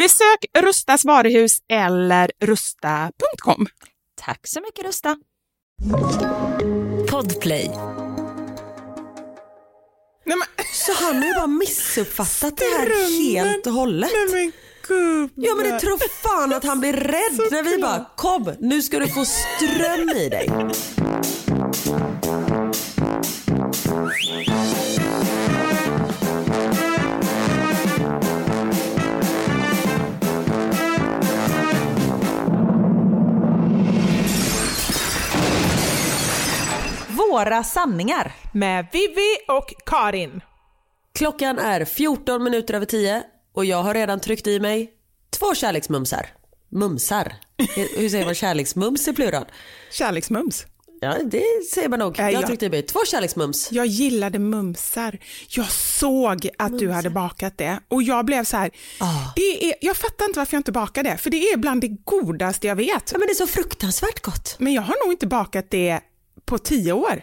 Besök Rustas varuhus eller rusta.com. Tack så mycket Rusta. Podplay. Nej, men, Så han har ju bara missuppfattat det här helt och hållet. nej men gud. Ja men det tror fan att han blir rädd när vi bara kom nu ska du få ström i dig. Våra sanningar. Med Vivi och Karin. Klockan är 14 minuter över 10 och jag har redan tryckt i mig två kärleksmumsar. Mumsar. Hur säger man kärleksmums i plural? Kärleksmums. Ja det säger man nog. Nej, Jag har jag- tryckt i mig två kärleksmums. Jag gillade mumsar. Jag såg att du hade bakat det och jag blev så här. Ah. Det är, jag fattar inte varför jag inte bakade det, för det är bland det godaste jag vet. Ja men det är så fruktansvärt gott. Men jag har nog inte bakat det på tio år.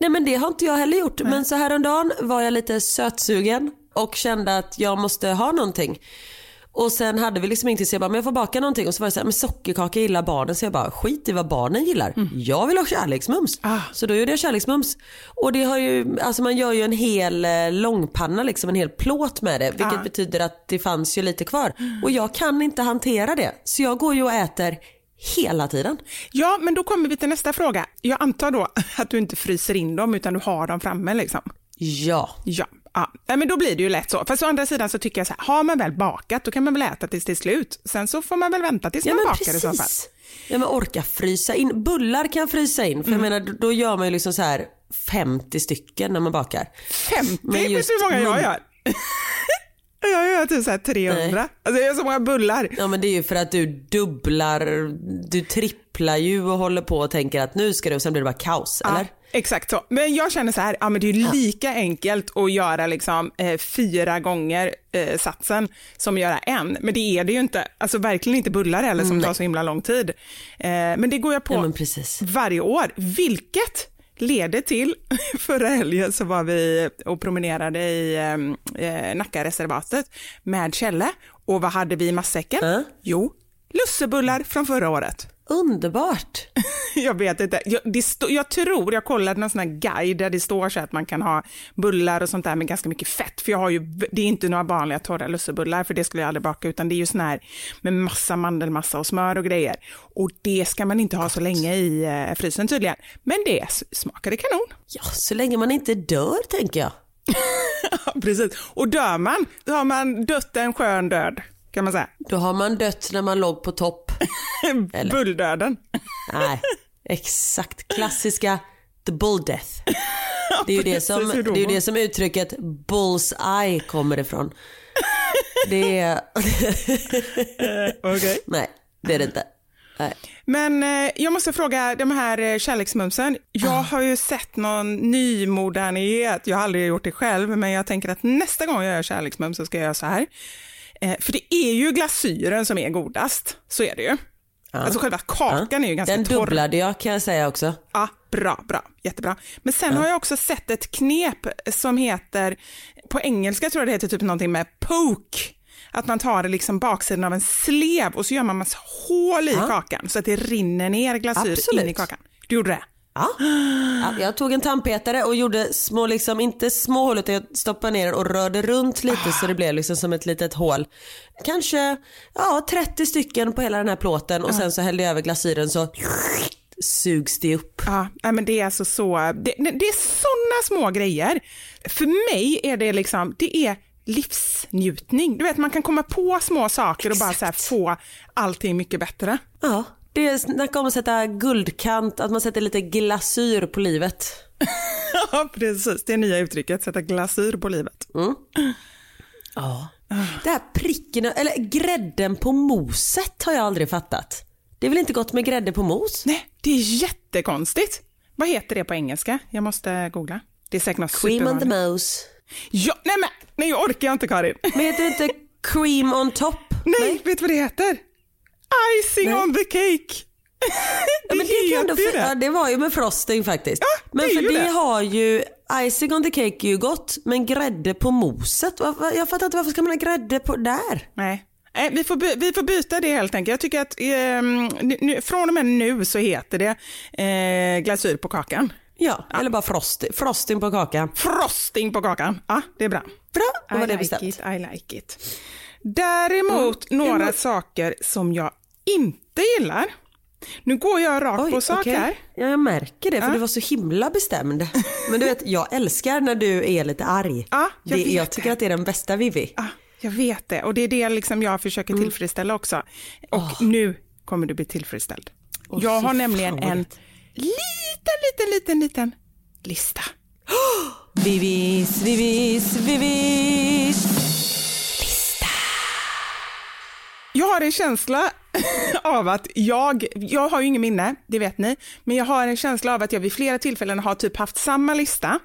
Nej men det har inte jag heller gjort. Men så häromdagen var jag lite sötsugen och kände att jag måste ha någonting. Och sen hade vi liksom ingenting så jag bara, men jag får baka någonting. Och så var det så här, men sockerkaka gillar barnen. Så jag bara, skit i vad barnen gillar. Jag vill ha kärleksmums. Ah. Så då gjorde jag kärleksmums. Och det har ju, alltså man gör ju en hel eh, långpanna liksom, en hel plåt med det. Vilket betyder att det fanns ju lite kvar. Och jag kan inte hantera det. Så jag går ju och äter hela tiden. Ja, men då kommer vi till nästa fråga. Jag antar då att du inte fryser in dem utan du har dem framme liksom. Ja. Ja, ja. Men då blir det ju lätt så. Fast å andra sidan så tycker jag så här, har man väl bakat då kan man väl äta tills det är slut. Sen så får man väl vänta tills Ja man bakar i så fall. precis. Ja men orka frysa in. Bullar kan frysa in för Mm. jag menar då gör man ju liksom så här 50 stycken när man bakar. 50? Men Vet du hur många jag gör? jag gör typ så här 300. Nej. Alltså jag gör så många bullar. Ja men det är ju för att du dubblar, du tripplar ju och håller på och tänker att nu ska det och sen blir det bara kaos eller? Ja, exakt så. Men jag känner så här, ja, men det är ju lika enkelt att göra liksom, eh, fyra gånger eh, satsen som att göra en. Men det är det ju inte. Alltså verkligen inte bullar heller som tar så himla lång tid. Eh, men det går jag på Ja, varje år, vilket leder till, förra helgen så var vi och promenerade i eh, eh, Nackareservatet med Kjelle och vad hade vi i matsäcken? Äh? Jo, lussebullar från förra året. Underbart. Jag vet inte. Jag, det jag tror, jag kollade någon sån här guide där det står så att man kan ha bullar och sånt där med ganska mycket fett. För jag har ju, det är inte några vanliga torra lussebullar för det skulle jag aldrig baka utan det är ju sån här med massa mandelmassa och smör och grejer. Och det ska man inte ha så länge i eh, frysen tydligen. Men det smakade kanon. Ja så länge man inte dör tänker jag. Ja, Precis. Och dör man, då har man dött en skön död kan man säga. Då har man dött när man låg på topp. Bulldöden. Nej, exakt. Klassiska the bull death. Det är ju det som, det är det som uttrycket bull's eye kommer ifrån. Det är... Okej. Nej, det är det inte. Nej. Men eh, jag måste fråga, de här eh, kärleksmumsen. Jag Ah. har ju sett någon ny modernighet. Jag har aldrig gjort det själv, men jag tänker att nästa gång jag gör kärleksmums så ska jag göra så här. Eh, för det är ju glasyren som är godast. Så är det ju. Alltså själva kakan är ju ganska Den torr. dubblade jag kan jag säga också. Ja, bra, bra, jättebra. Men sen har jag också sett ett knep som heter, på engelska tror jag det heter typ någonting med poke. Att man tar liksom baksidan av en slev och så gör man massa hål i kakan så att det rinner ner glasyr Absolut. in i kakan. Du gjorde det? Ja. ja. Jag tog en tandpetare och gjorde små, liksom, inte små hål utan jag stoppade ner och rörde runt lite så det blev liksom som ett litet hål. Kanske ja, 30 stycken på hela den här plåten och sen så hällde jag över glasyren så sugs det upp. Ja, men det är alltså så, det, det är sådana små grejer. För mig är det liksom, det är livsnjutning. Du vet, man kan komma på små saker och bara så få allting mycket bättre. Ja, det är snacka om att sätta guldkant, att man sätter lite glasyr på livet. Ja, precis. Det är nya uttrycket, sätta glasyr på livet. Ja. Det här pricken, eller grädden på moset har jag aldrig fattat. Det är väl inte gott med grädde på mos? Nej, det är jättekonstigt. Vad heter det på engelska? Jag måste googla. Det är säkert något Cream on the mose. Ja, nej men, nej jag orkar inte Karin. Men heter det inte cream on top? Nej, vet du vad det heter? Icing Nej. on the cake. Ja, men det, kan ändå, ju ja, det var ju med frosting faktiskt. Ja, det men för ju det, det. har ju, icing on the cake är ju gott, men grädde på moset, jag fattar inte varför ska man ha grädde på där? Nej. Nej, vi, får vi får byta det helt enkelt. Jag tycker att ehm, nu, från och med nu så heter det eh, glasyr på kakan. Ja, eller bara frosting, frosting på kakan. Frosting på kakan. Ja, det är bra. Bra, då I var det like bestämt. it, I like it. Däremot några Emot- saker som jag inte gillar. Nu går jag rakt på sak okej. här. Ja, jag märker det, för Ja. du var så himla bestämd. Men du vet, jag älskar när du är lite arg. Ja, jag det, vet jag tycker det. att det är den bästa Vivi. Ah, jag vet det och det är det liksom jag försöker Mm. tillfredsställa också. Och nu kommer du bli tillfredsställd. jag har nämligen en liten, liten, liten, liten lista. Vivis, Vivis, Vivis. Jag har en känsla av att jag, jag har ju ingen minne, det vet ni, men jag har en känsla av att jag vid flera tillfällen har typ haft samma lista.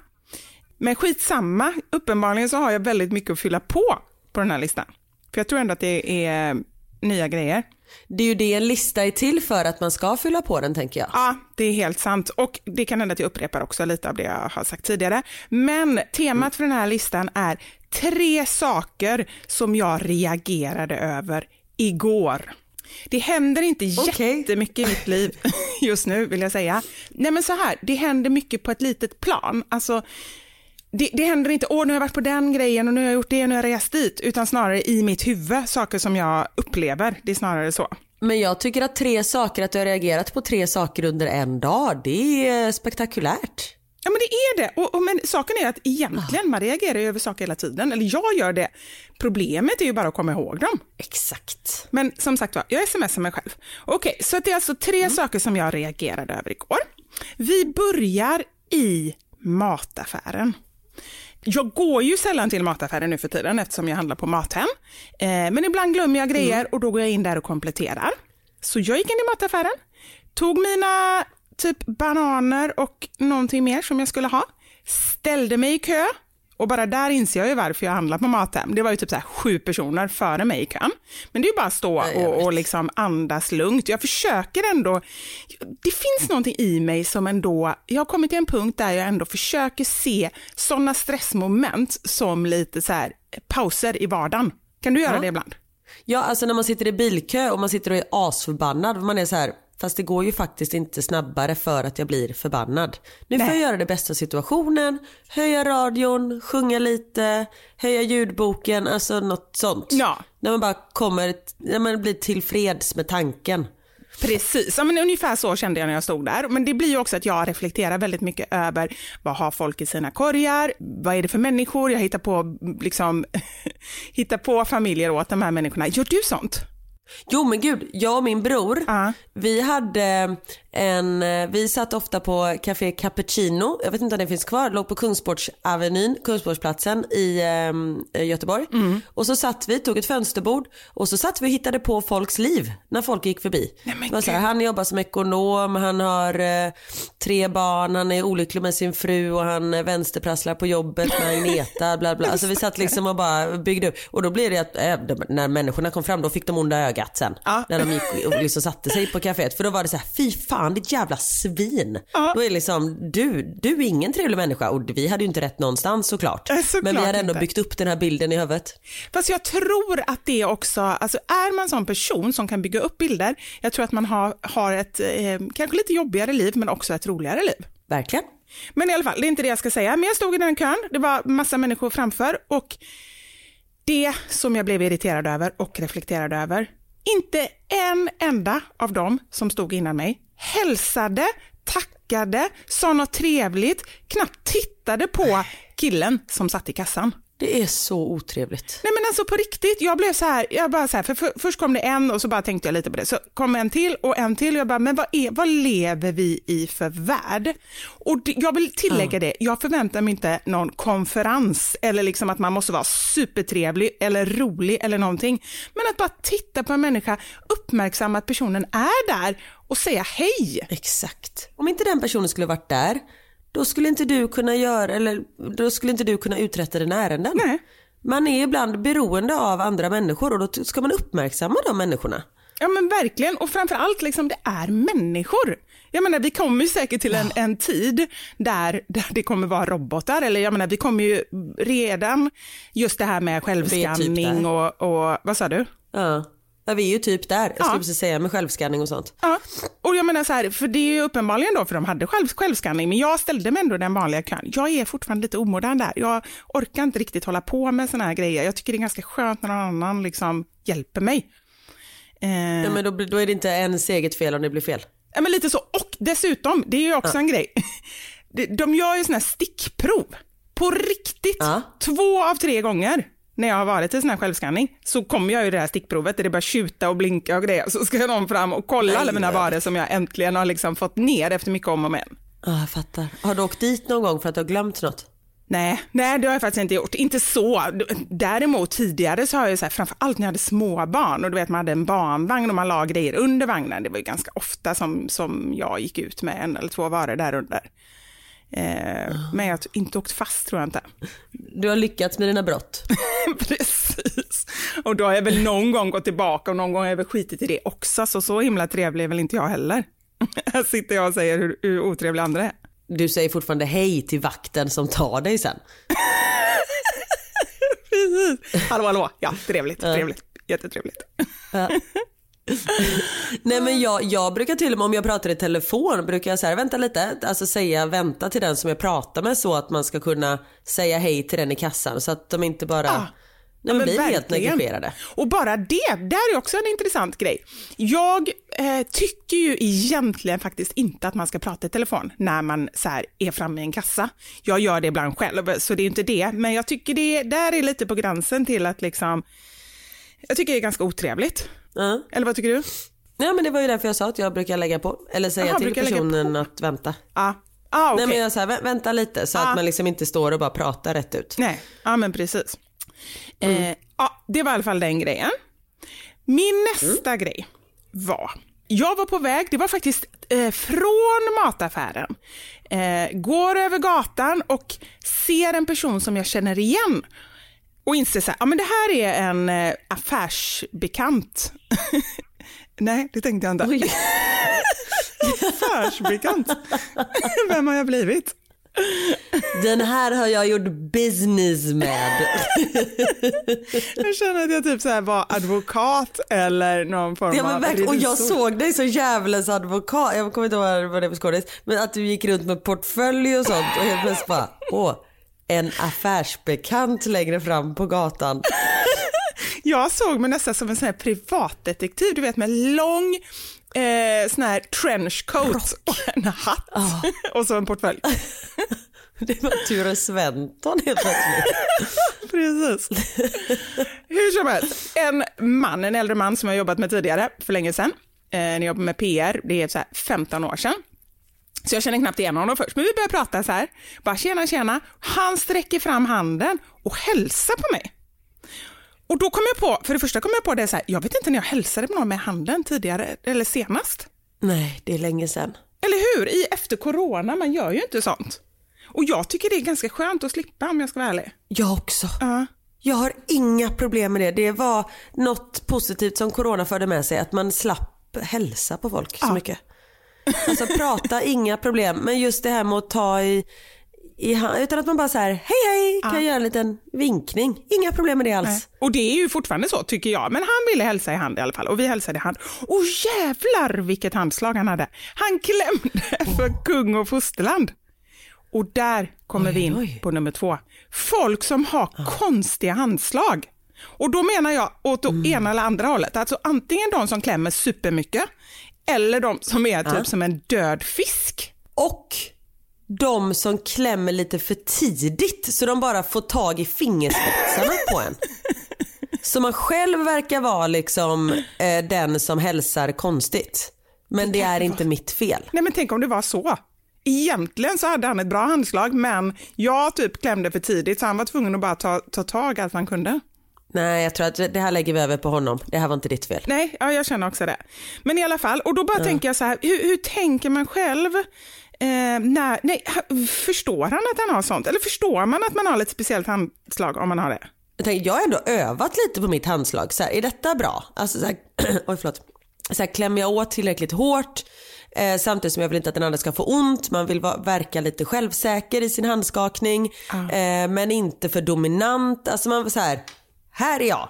Men skitsamma, uppenbarligen så har jag väldigt mycket att fylla på på den här listan. För jag tror ändå att det är nya grejer. Det är ju det en lista är till för, att man ska fylla på den tänker jag. Ja, det är helt sant. Och det kan hända att jag upprepar också lite av det jag har sagt tidigare. Men temat för den här listan är tre saker som jag reagerade över igår. Det händer inte Okej. jättemycket i mitt liv just nu vill jag säga. Nej men så här, det händer mycket på ett litet plan. Alltså, det, det händer inte, åh nu har jag varit på den grejen och nu har jag gjort det och nu har jag rest dit, utan snarare i mitt huvud, saker som jag upplever. Det är snarare så. Men jag tycker att tre saker, att du har reagerat på tre saker under en dag, det är spektakulärt. Ja men det är det. Och, och, men saken är att egentligen, man reagerar över saker hela tiden. Eller jag gör det. Problemet är ju bara att komma ihåg dem. Exakt. Men som sagt var, jag smsar mig själv. Okej, så det är alltså tre Mm. saker som jag reagerade över igår. Vi börjar i mataffären. Jag går ju sällan till mataffären nu för tiden eftersom jag handlar på Mathem. Eh, men ibland glömmer jag grejer Mm. och då går jag in där och kompletterar. Så jag gick in i mataffären, tog mina typ bananer och någonting mer som jag skulle ha, ställde mig i kö och bara där inser jag ju varför jag handlar på Mathem. Det var ju typ så här sju personer före mig i kön. Men det är ju bara att stå och, och liksom andas lugnt. Jag försöker ändå, det finns någonting i mig som ändå, jag har kommit till en punkt där jag ändå försöker se sådana stressmoment som lite så här pauser i vardagen. Kan du göra Ja. det ibland? Ja, alltså när man sitter i bilkö och man sitter och är asförbannad, man är så här, fast det går ju faktiskt inte snabbare för att jag blir förbannad. Nu får Nej. jag göra det bästa av situationen, höja radion, sjunga lite, höja ljudboken, alltså något sånt. Ja. När man bara kommer, när man blir tillfreds med tanken. Precis, ja, men ungefär så kände jag när jag stod där. Men det blir ju också att jag reflekterar väldigt mycket över vad har folk i sina korgar, vad är det för människor, jag hittar på, liksom, hittar på familjer åt de här människorna. Gör du sånt? Jo men gud, jag och min bror, Ja. vi hade en, vi satt ofta på Café Cappuccino, jag vet inte om det finns kvar, låg på Kungsportsavenyn, Kungsportsplatsen i eh, Göteborg. Mm. Och så satt vi, tog ett fönsterbord och så satt vi och hittade på folks liv när folk gick förbi. Nej, så här, han jobbar som ekonom, han har eh, tre barn, han är olycklig med sin fru och han eh, vänsterprasslar på jobbet med Agneta, bla bla. Alltså vi satt liksom och bara byggde upp. Och då blev det att eh, när människorna kom fram då fick de onda ögat sen. Ja. När de gick och liksom satte sig på kaféet. För då var det så här, fy fan ditt jävla svin. Ja. Då är det liksom, du, du är ingen trevlig människa. Och vi hade ju inte rätt någonstans såklart. Nej, såklart Men vi hade ändå inte. byggt upp den här bilden i huvudet. Fast jag tror att det också, alltså är man en sån person som kan bygga upp bilder, jag tror att man har, har ett eh, kanske lite jobbigare liv men också ett roligare liv. Verkligen. Men i alla fall, det är inte det jag ska säga. Men jag stod i den kön, det var massa människor framför och det som jag blev irriterad över och reflekterad över, inte en enda av dem som stod innan mig hälsade, tackade, sa något trevligt, knappt tittade på killen som satt i kassan. Det är så otrevligt. Nej men alltså på riktigt, jag blev så här, jag bara så här, för, för först kom det en och så bara tänkte jag lite på det, så kom en till och en till och jag bara, men vad, är, vad lever vi i för värld? Och det, jag vill tillägga det, jag förväntar mig inte någon konferens eller liksom att man måste vara supertrevlig eller rolig eller någonting, men att bara titta på en människa, uppmärksamma att personen är där och säga hej. Exakt. Om inte den personen skulle varit där, då skulle inte du kunna göra, eller då skulle inte du kunna uträtta dina ärenden. Nej. Man är ibland beroende av andra människor och då ska man uppmärksamma de människorna. Ja men verkligen, och framför allt liksom det är människor. Jag menar vi kommer ju säkert till en, en tid där, där det kommer vara robotar, eller jag menar vi kommer ju redan just det här med typ självskanning där. och, och, vad sa du? Ja. Ja, vi är ju typ där. Jag skulle Ja. precis säga med självskanning och sånt. Ja, och jag menar så här, för det är ju uppenbarligen då, för de hade själv, självskanning, men jag ställde mig ändå den vanliga kön. Jag är fortfarande lite omodern där. Jag orkar inte riktigt hålla på med såna här grejer. Jag tycker det är ganska skönt när någon annan liksom hjälper mig. Eh, Ja, men då, då är det inte ens eget fel om det blir fel. Ja, men lite så. Och dessutom, det är ju också en grej. De- De gör ju såna här stickprov. På riktigt. Ja. Två av tre gånger när jag har varit i sån här självskanning så kommer jag ju det här stickprovet där det börjar tjuta och blinka och grejer. Så ska någon fram och kolla Nej. alla mina varor som jag äntligen har liksom fått ner efter mycket om och men. Ja, jag fattar. Har du åkt dit någon gång för att du har glömt något? Nej, nej, det har jag faktiskt inte gjort. Inte så. Däremot tidigare så har jag så här, framför allt när jag hade småbarn och du vet man hade en barnvagn och man la grejer under vagnen. Det var ju ganska ofta som, som jag gick ut med en eller två varor där under. Eh, men jag har inte åkt fast tror jag inte. Du har lyckats med dina brott. Precis. Och då har jag väl någon gång gått tillbaka och någon gång har jag väl skitit i det också. Så så himla trevlig är väl inte jag heller. Här sitter jag och säger hur, hur otrevliga andra är. Du säger fortfarande hej till vakten som tar dig sen. Precis. Hallå, hallå. Ja, trevligt, trevligt. Jättetrevligt. Nej men jag, jag brukar till och med om jag pratar i telefon brukar jag säga vänta lite, alltså säga vänta till den som jag pratar med så att man ska kunna säga hej till den i kassan så att de inte bara Ja. nej, men blir helt negligerade. Och bara det, där är också en intressant grej. Jag eh, tycker ju egentligen faktiskt inte att man ska prata i telefon när man så här, är framme i en kassa. Jag gör det ibland själv, så det är inte det. Men jag tycker det där är lite på gränsen till att liksom, jag tycker det är ganska otrevligt. Ja. Eller vad tycker du? Nej men det var ju därför jag sa att jag brukar lägga på eller säga Jaha, till personen att vänta. Ja, ah, okej. Nej men jag säger vä- vänta lite så Ja. att man liksom inte står och bara pratar rätt ut. Nej, ja men precis. Mm. Eh, ja, det var i alla fall den grejen. Min nästa Mm. grej var, jag var på väg, det var faktiskt eh, från mataffären, eh, går över gatan och ser en person som jag känner igen och inser så här, ja men det här är en eh, affärsbekant. Nej, det tänkte jag inte. Affärsbekant. Vem har jag blivit? Den här har jag gjort business med. Jag känner att jag typ så här var advokat eller någon form Ja, men av och jag såg dig som djävulens advokat. Jag kommer inte ihåg vad det var för skådis. Men att du gick runt med portfölj och sånt och helt plötsligt bara, åh, en affärsbekant längre fram på gatan. Jag såg mig nästan som en sån här privatdetektiv, du vet med lång eh, sån här trenchcoat och en hatt och så en portfölj. Det var Ture Sventon helt plötsligt. Precis. Hur som helst, en man, en äldre man som jag jobbat med tidigare för länge sedan, eh, när jag jobbade med PR, det är så här 15 år sedan. Så jag känner knappt igen honom först, men vi börjar prata så här. Bara tjena, tjena. Han sträcker fram handen och hälsar på mig. Och då kom jag på, för det första kom jag på det så här, jag vet inte när jag hälsade på någon med handen tidigare eller senast. Nej, det är länge sedan. Eller hur? I efter corona, man gör ju inte sånt. Och jag tycker det är ganska skönt att slippa om jag ska vara ärlig. Jag också. Ja. Jag har inga problem med det. Det var något positivt som corona förde med sig, att man slapp hälsa på folk så Ja. mycket. Alltså prata, inga problem. Men just det här med att ta i, i hand, utan att man bara så här, hej hej, kan göra en liten vinkning. Inga problem med det alls. Nej. Och det är ju fortfarande så tycker jag, men han ville hälsa i hand i alla fall och vi hälsade i hand. Och jävlar vilket handslag han hade. Han klämde för kung och fosterland. Och där kommer Oj, vi in oj. på nummer två. Folk som har konstiga handslag. Och då menar jag åt det ena eller andra hållet. Alltså antingen de som klämmer supermycket eller de som är typ som en död fisk. Och de som klämmer lite för tidigt så de bara får tag i fingerspetsarna på en. Så man själv verkar vara liksom eh, den som hälsar konstigt. Men det är inte mitt fel. Nej men tänk om det var så. Egentligen så hade han ett bra handslag men jag typ klämde för tidigt så han var tvungen att bara ta, ta tag allt han kunde. Nej jag tror att det här lägger vi över på honom. Det här var inte ditt fel. Nej, ja, jag känner också det. Men i alla fall, och då bara tänker jag så här, hur, hur tänker man själv? Eh, när, nej, förstår han att han har sånt? Eller förstår man att man har ett speciellt handslag om man har det? Jag, tänker, jag har ändå övat lite på mitt handslag. Så här, är detta bra? Alltså så här, oj förlåt. Så här, klämmer jag åt tillräckligt hårt? Eh, samtidigt som jag vill inte att den andra ska få ont. Man vill vara, verka lite självsäker i sin handskakning. Eh, men inte för dominant. Alltså man så här, här är jag.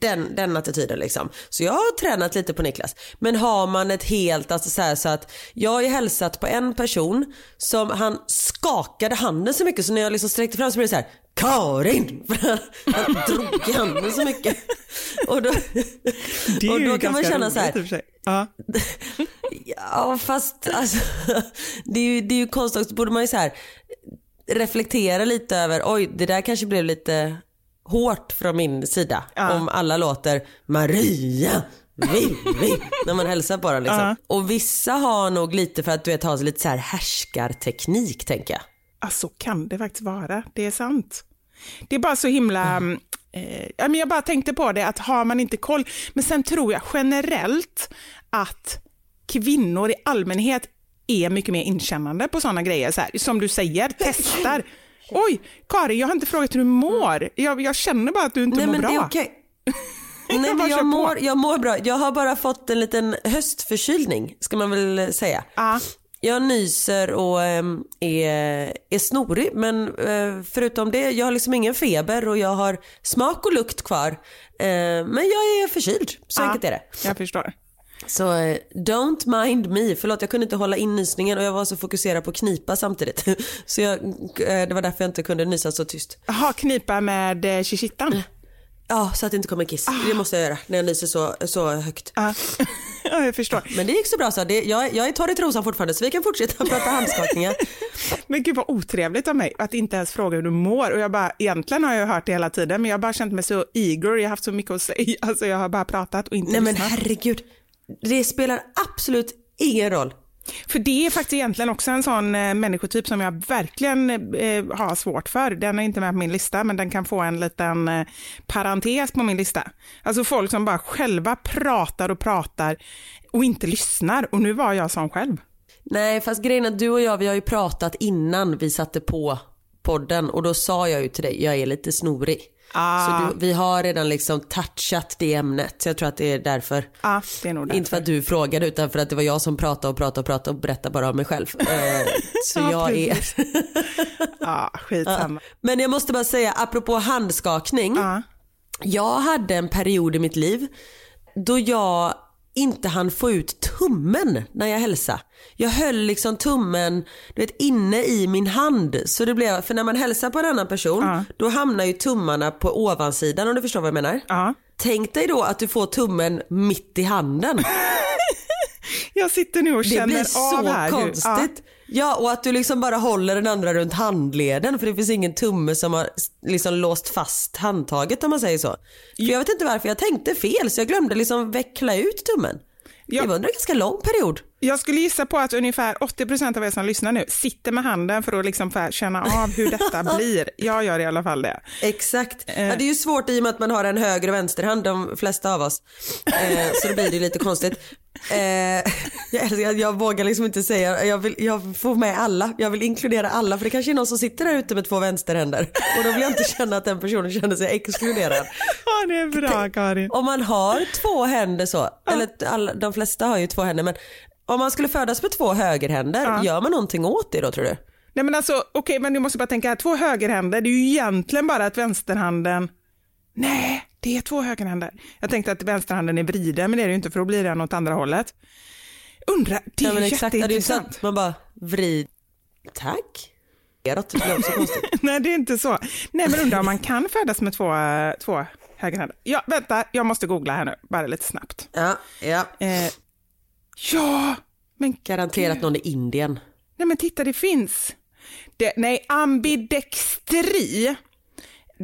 Den, den attityden liksom. Så jag har tränat lite på Niklas. Men har man ett helt, alltså så, här, så att jag har ju hälsat på en person som han skakade handen så mycket så när jag liksom sträckte fram så blev det så här Karin! För han, han drog i handen så mycket. Och då, och då kan man känna så här, Ja. Ja fast alltså, det är ju, det är ju konstigt borde man ju så här reflektera lite över, oj det där kanske blev lite hårt från min sida. Om alla låter Maria, Vivi när man hälsar på dem liksom. Och vissa har nog lite för att du vet ha lite så här härskarteknik tänker jag. Ja, så kan det faktiskt vara. Det är sant. Det är bara så himla... Eh, ja, men jag bara tänkte på det, att har man inte koll... Men sen tror jag generellt att kvinnor i allmänhet är mycket mer inkännande på sådana grejer. Så här, som du säger, testar. Oj, Karin, jag har inte frågat hur du mår. Jag, jag känner bara att du inte Nej mår men bra. det är okej. Nej men jag mår, jag mår bra. Jag har bara fått en liten höstförkylning ska man väl säga. Ja. Jag nyser och ehm, är, är snorig men eh, förutom det, jag har liksom ingen feber och jag har smak och lukt kvar. Eh, men jag är förkyld, så Ja, enkelt är det. Jag förstår. Så eh, don't mind me, förlåt jag kunde inte hålla in nysningen och jag var så fokuserad på knipa samtidigt. Så jag, eh, det var därför jag inte kunde nysa så tyst. Ha knipa med eh, shishittan. Ja, så att det inte kommer kiss. Det måste jag göra när jag nyser så, så högt. Ja. ja, jag förstår. Men det gick så bra så. Det, jag, jag är torr i trosan fortfarande så vi kan fortsätta prata handskakningar. Men gud vad otrevligt av mig att inte ens fråga hur du mår. Och jag bara, egentligen har jag hört det hela tiden, men jag har bara känt mig så eager, jag har haft så mycket att säga. Alltså jag har bara pratat och inte Nej men lyssnat. herregud. Det spelar absolut ingen roll. För det är faktiskt egentligen också en sån eh, människotyp som jag verkligen eh, har svårt för. Den är inte med på min lista, men den kan få en liten eh, parentes på min lista. Alltså folk som bara själva pratar och pratar och inte lyssnar. Och nu var jag sån själv. Nej fast grejen är att du och jag vi har ju pratat innan vi satte på podden och då sa jag ju till dig, jag är lite snorig. Ah. Så du, vi har redan liksom touchat det ämnet. Så jag tror att det är därför. Ja, det är därför. Inte för att du frågade utan för att det var jag som pratade och pratade och pratade och berättade bara om mig själv. Eh, så Ja, jag är... Ja, skitsamma. Men jag måste bara säga apropå handskakning. Ja. Jag hade en period i mitt liv då jag inte hann få ut tummen när jag hälsade. Jag höll liksom tummen du vet, inne i min hand. Så det blev, för när man hälsar på en annan person Ja. då hamnar ju tummarna på ovansidan om du förstår vad jag menar. Ja. Tänk dig då att du får tummen mitt i handen. Jag sitter nu och Det känner blir av så här hur- konstigt. Ja. och att du liksom bara håller den andra runt handleden för det finns ingen tumme som har liksom låst fast handtaget om man säger så. För jag vet inte varför jag tänkte fel så jag glömde liksom veckla ut tummen. Ja. Det var under en ganska lång period. Jag skulle gissa på att ungefär 80% av er som lyssnar nu sitter med handen för att liksom för känna av hur detta blir. Jag gör i alla fall det. Exakt. Eh. Ja, det är ju svårt i och med att man har en höger och vänsterhand, de flesta av oss. Eh, så då blir det lite konstigt. Eh, jag, älskar- jag, vågar liksom inte säga, jag vill jag får med alla, jag vill inkludera alla för det kanske är någon som sitter där ute med två vänsterhänder och då vill jag inte känna att den personen känner sig exkluderad. Ja, det är bra Karin. Om man har två händer så, eller alla, de flesta har ju två händer men om man skulle födas med två högerhänder, gör man någonting åt det då tror du? Nej men alltså, okej men du måste bara tänka här, två högerhänder, det är ju egentligen bara att vänsterhanden, nej det är två högerhänder. Jag tänkte att vänsterhanden är vriden men det är det ju inte för då blir den åt andra hållet. Undrar, det är Ja, men det är jätteintressant. man bara vrid, tack. Nej det är inte så. Nej men undrar om man kan födas med två, eh, två högerhänder. Ja vänta, jag måste googla här nu, bara lite snabbt. Ja, ja. Eh, ja, men Garanterat någon i Indien. Nej men titta det finns. Det, nej, ambidextri.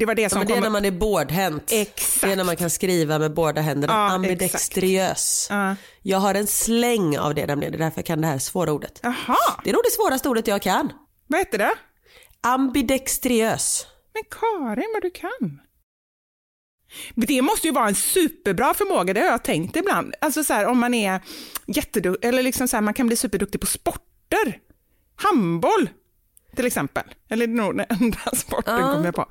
Det var det Ja, som men det är kom när man är bårdhänt. Exakt. Det är när man kan skriva med båda händerna. Ja, Ambidextriös. Ja. Jag har en släng av det nämligen. Det är därför jag kan det här svåra ordet. Jaha, Det är nog det svåraste ordet jag kan. vad heter det? Ambidextriös. Men Karin, vad du kan. Det måste ju vara en superbra förmåga, det har jag tänkt ibland. Alltså så här, om man är jätteduktig, eller liksom så här, man kan bli superduktig på sporter. Handboll, till exempel. Eller det är nog den enda sporten Ja. kommer jag på.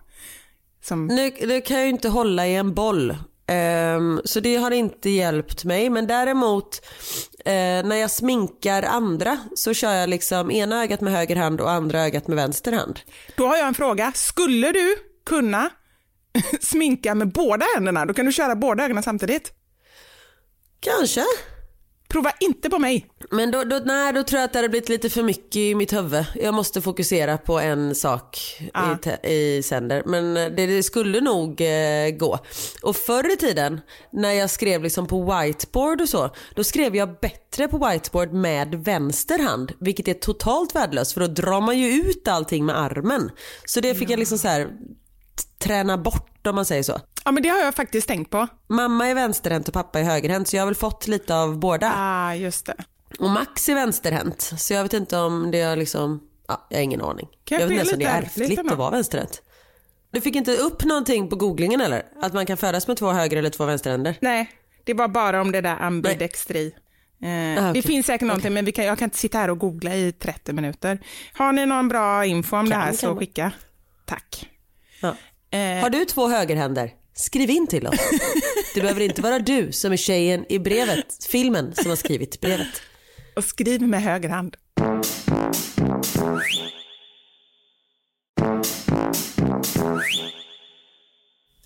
Som, Nu, nu kan jag ju inte hålla i en boll. Ehm, så det har inte hjälpt mig. Men däremot eh, när jag sminkar andra så kör jag liksom ena ögat med höger hand och andra ögat med vänster hand. då har jag en fråga, skulle du kunna sminka med båda händerna? Då kan du köra båda ögonen samtidigt. Kanske. Prova inte på mig. Men då, då, nej, då tror jag att det hade blivit lite för mycket i mitt huvud. Jag måste fokusera på en sak Ja. i, i sänder. Men det, det skulle nog eh, gå. Och förr i tiden när jag skrev liksom på whiteboard och så. Då skrev jag bättre på whiteboard med vänster hand. Vilket är totalt värdelöst för då drar man ju ut allting med armen. Så det fick jag liksom så här träna bort om man säger så. Ja men det har jag faktiskt tänkt på. Mamma är vänsterhänt och pappa är högerhänt så jag har väl fått lite av båda. Ah, just det. Och Max är vänsterhänt, så jag vet inte om det är liksom, ja, jag har ingen aning. Kanske jag vet inte ens om det är ärftligt att vara vänsterhänt. Du fick inte upp någonting på googlingen eller? Att man kan födas med två höger eller två vänsterhänder? Nej, det var bara om det där ambidextri. Eh, Ah, Det okej. finns säkert någonting men vi kan, jag kan inte sitta här och googla i 30 minuter. Har ni någon bra info om det Kan- här kan så man. skicka. Tack. Ja. Eh, Har du två högerhänder? Skriv in till oss. Det behöver inte vara du som är tjejen i brevet, filmen som har skrivit brevet. och skriv med höger hand.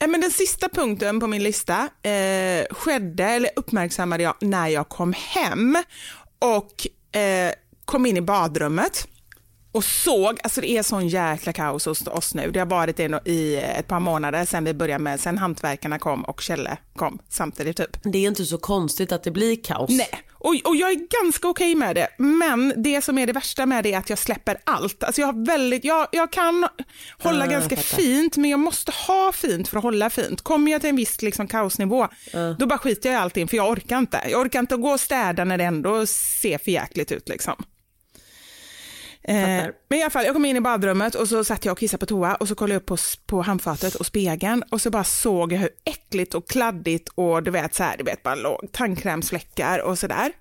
Men den sista punkten på min lista eh, skedde, eller uppmärksammade jag när jag kom hem och eh, kom in i badrummet och såg, alltså det är sån jäkla kaos hos oss nu. Det har varit det i ett par månader sedan vi började med, sen hantverkarna kom och Kjelle kom samtidigt typ. Det är inte så konstigt att det blir kaos. Nej, och, och jag är ganska okej med det. Men det som är det värsta med det är att jag släpper allt. Alltså jag, har väldigt, jag, jag kan hålla jag ganska fint, men jag måste ha fint för att hålla fint. Kommer jag till en viss liksom, kaosnivå, då bara skiter jag i allting, för jag orkar inte. Jag orkar inte gå och städa när det ändå ser för jäkligt ut. Liksom. Eh, men i alla fall, jag kom in i badrummet och så satt jag och kissade på toa och så kollade jag upp på, på handfatet och spegeln och så bara såg jag hur äckligt och kladdigt och du vet så här, du vet bara låg tandkrämsfläckar och sådär.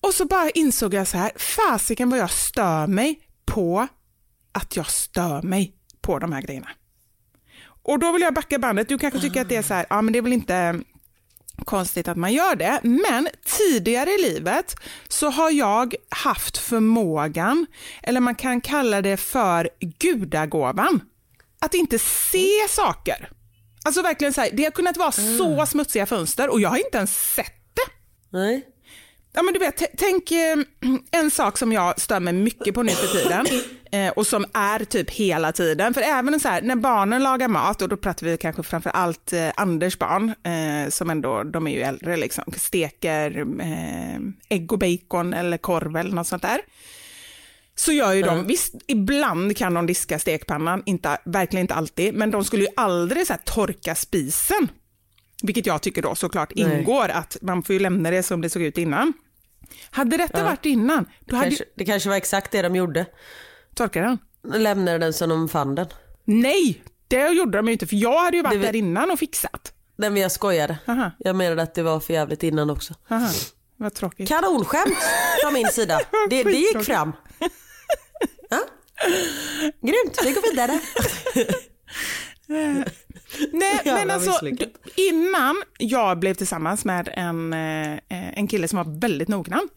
Och så bara insåg jag så här, fasiken vad jag stör mig på att jag stör mig på de här grejerna. Och då vill jag backa bandet, du kanske tycker att det är så här, ja men det är väl inte konstigt att man gör det, men tidigare i livet så har jag haft förmågan, eller man kan kalla det för gudagåvan, att inte se saker. Alltså verkligen så här, det har kunnat vara så smutsiga fönster och jag har inte ens sett det. Nej. Ja, men du vet, tänk eh, en sak som jag stör mig mycket på nu för tiden och som är typ hela tiden. För även så här, när barnen lagar mat, och då pratar vi kanske framför allt eh, Anders barn, eh, som ändå, de är ju äldre, liksom, steker eh, ägg och bacon eller korv eller något sånt där. Så gör ju de, visst ibland kan de diska stekpannan, inte, verkligen inte alltid, men de skulle ju aldrig så här, torka spisen. Vilket jag tycker då såklart Nej. ingår, att man får ju lämna det som det såg ut innan. Hade detta varit innan, då hade Kanske, det kanske var exakt det de gjorde. Torkade den? Lämnade den som de fann den. Nej, det gjorde de ju inte, för jag hade ju varit Det där innan och fixat. Den jag skojade. Aha. Jag menade att det var för jävligt innan också. Aha, vad tråkigt. Kanonskämt från min sida. Det, det gick fram. Ja. Grymt, vi går vidare. Nej, men alltså innan jag blev tillsammans med en, eh, en kille som var väldigt noggrann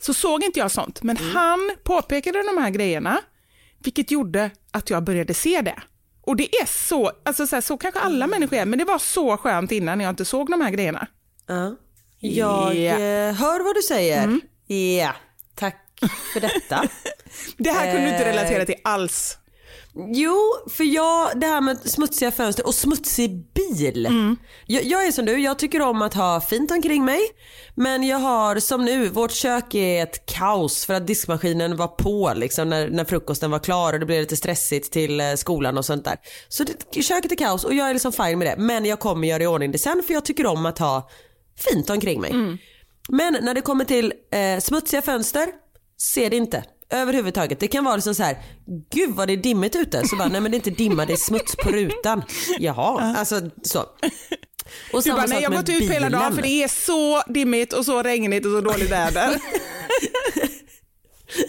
så såg inte jag sånt. Men Mm. han påpekade de här grejerna, vilket gjorde att jag började se det. Och det är så, alltså så, här, så kanske alla människor är, men det var så skönt innan jag inte såg de här grejerna. Ja. Jag Ja. eh, hör vad du säger. Mm. Ja, tack för detta. Det här kunde du inte Eh, relatera till alls. Jo, för jag, det här med smutsiga fönster och smutsig bil. Mm. Jag, jag är som du, jag tycker om att ha fint omkring mig. Men jag har som nu, vårt kök är ett kaos för att diskmaskinen var på liksom när, när frukosten var klar och det blev lite stressigt till eh, skolan och sånt där. Så det, köket är kaos och jag är liksom fine med det. Men jag kommer göra i ordning det sen för jag tycker om att ha fint omkring mig. Men när det kommer till eh, smutsiga fönster, ser det inte. Överhuvudtaget. Det kan vara liksom så här, gud vad det är dimmigt ute. Så bara, nej men det är inte dimma, det är smuts på rutan. Jaha, alltså så. Och Du bara, nej jag har gått ut hela dagen för det är så dimmigt och så regnigt och så dåligt väder.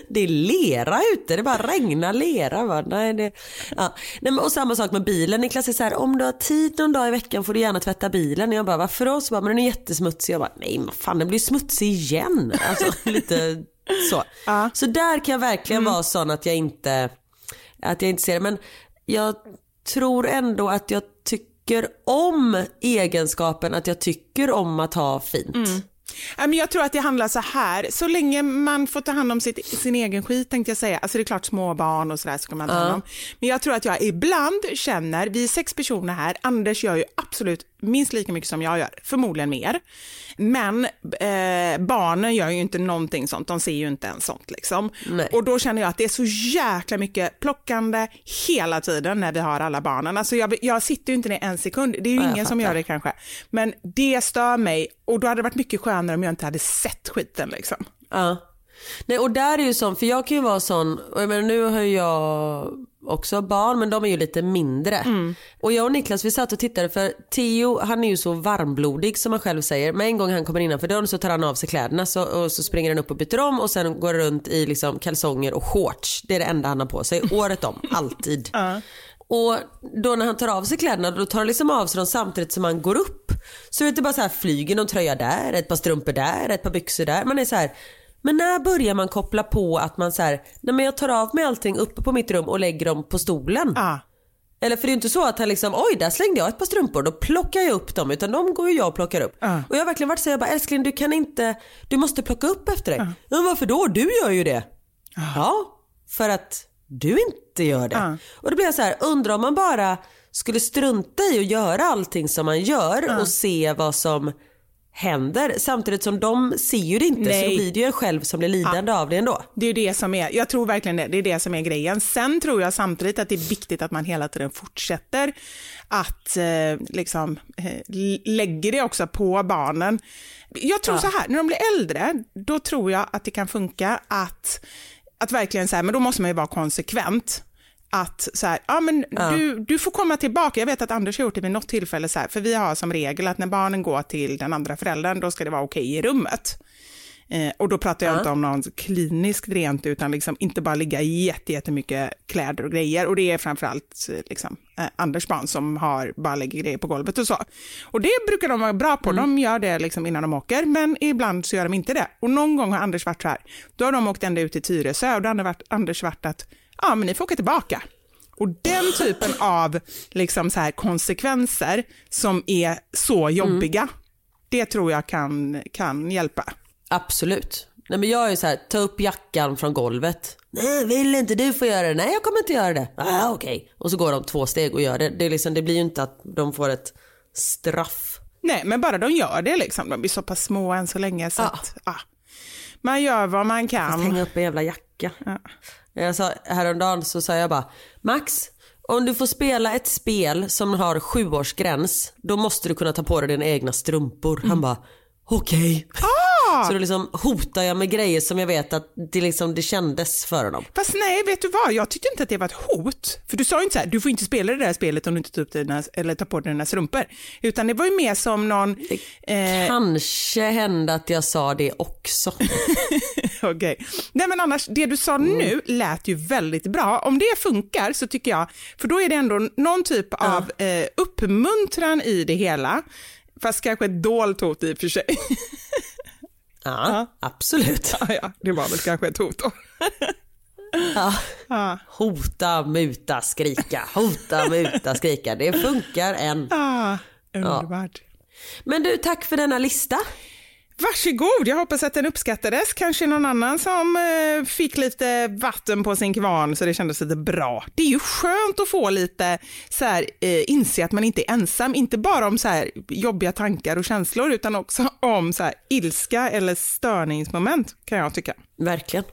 Det är lera ute, det bara regnar lera. Va? Nej, det, ja. Nej, men, och samma sak med bilen. Niklas är så här, om du har tid någon dag i veckan får du gärna tvätta bilen. Och jag bara, varför då? Så bara, men den är jättesmutsig. Jag bara, nej men fan den blir smutsig igen. Alltså lite så. Så där kan jag verkligen vara sån att jag inte, att jag inte ser det. Men jag tror ändå att jag tycker om egenskapen att jag tycker om att ha fint. Ja, men jag tror att det handlar så här, så länge man får ta hand om sitt, sin egen skit tänkte jag säga, alltså det är klart små barn och sådär ska man ta hand om. Men jag tror att jag ibland känner, vi är sex personer här, Anders gör ju absolut minst lika mycket som jag gör, förmodligen mer. Men eh, barnen gör ju inte någonting sånt, de ser ju inte ens sånt liksom. Nej. Och då känner jag att det är så jäkla mycket plockande hela tiden när vi har alla barnen. Alltså jag, jag sitter ju inte ner en sekund, det är ju Ja, ingen som gör det kanske. Men det stör mig och då hade det varit mycket skönare om jag inte hade sett skiten liksom. Ja. Nej och där är ju sån, för jag kan ju vara sån, och jag menar nu har jag också barn men de är ju lite mindre. Och jag och Niklas vi satt och tittade för Theo han är ju så varmblodig som han själv säger. Men en gång han kommer innanför dörren så tar han av sig kläderna så, och så springer han upp och byter om och sen går runt i liksom kalsonger och shorts. Det är det enda han har på sig året om, alltid. Och då när han tar av sig kläderna då tar han liksom av sig dem samtidigt som han går upp. Så det bara så här flyger någon tröja där, ett par strumpor där, ett par byxor där. Man är så här, men när börjar man koppla på att man så här, nej men jag tar av mig allting uppe på mitt rum och lägger dem på stolen. Ja. Eller för det är ju inte så att han liksom, oj där slängde jag ett par strumpor, då plockar jag upp dem. Utan de går ju jag och plockar upp. Och jag har verkligen varit så jag bara älskling du kan inte, du måste plocka upp efter dig. Ja. Men varför då? Du gör ju det. Ja, för att du inte gör det. Och då blir jag så här, undrar om man bara skulle strunta i att göra allting som man gör och se vad som händer. Samtidigt som de ser ju det inte Nej. så blir det ju en själv som blir lidande av det ändå. Det är det som är, jag tror verkligen det, det är det som är grejen. Sen tror jag samtidigt att det är viktigt att man hela tiden fortsätter att eh, liksom eh, lägger det också på barnen. Jag tror så här, när de blir äldre, då tror jag att det kan funka att, att verkligen så här, men då måste man ju vara konsekvent. Att så här, ja men Du, du får komma tillbaka. Jag vet att Anders har gjort det vid något tillfälle så här, för vi har som regel att när barnen går till den andra föräldern, då ska det vara okej i rummet. Eh, och då pratar jag inte om någon kliniskt rent, utan liksom inte bara ligga jätte- jättemycket kläder och grejer. Och det är framförallt liksom, eh, Anders barn som har, bara lägger grejer på golvet och så. Och det brukar de vara bra på, de gör det liksom innan de åker, men ibland så gör de inte det. Och någon gång har Anders varit så här, då har de åkt ända ut till Tyresö och då har Anders varit att, ja men ni får åka tillbaka. Och den typen av liksom så här konsekvenser som är så jobbiga, det tror jag kan, kan hjälpa. Absolut. Nej men jag är så här, ta upp jackan från golvet. Nej vill inte du få göra det? Nej jag kommer inte göra det. Ah, okej. Okay. Och så går de två steg och gör det. Det, är liksom, det blir ju inte att de får ett straff. Nej men bara de gör det liksom. De blir så pass små än så länge så ja. att ah, man gör vad man kan. Fast hänga upp en jävla jacka. Ja. Jag sa, häromdagen så sa jag bara, Max, om du får spela ett spel som har sjuårsgräns, då måste du kunna ta på dig dina egna strumpor. Mm. Han bara, okej. Okay. Så då liksom hotar jag med grejer som jag vet att det, liksom, det kändes för honom. Fast nej, vet du vad? Jag tyckte inte att det var ett hot. För du sa ju inte så här, du får inte spela det där spelet om du inte tar, upp dina, eller tar på dig dina strumpor. Utan det var ju mer som någon... Det eh... kanske hände att jag sa det också. Okej. Okay. Nej men annars, det du sa mm. nu lät ju väldigt bra. Om det funkar så tycker jag, för då är det ändå någon typ ja. av eh, uppmuntran i det hela. Fast kanske ett dolt hot i och för sig. Ja, ja. absolut. Ja, ja, det var väl kanske ett hot då. Ja. ja. Hota, muta, skrika. Hota, muta, skrika. Det funkar än. Ja, underbart. Men du, tack för denna lista. Varsågod, jag hoppas att den uppskattades. Kanske någon annan som eh, fick lite vatten på sin kvarn så det kändes lite bra. Det är ju skönt att få lite så här, eh, inse att man inte är ensam, inte bara om så här jobbiga tankar och känslor utan också om så här ilska eller störningsmoment kan jag tycka. Verkligen.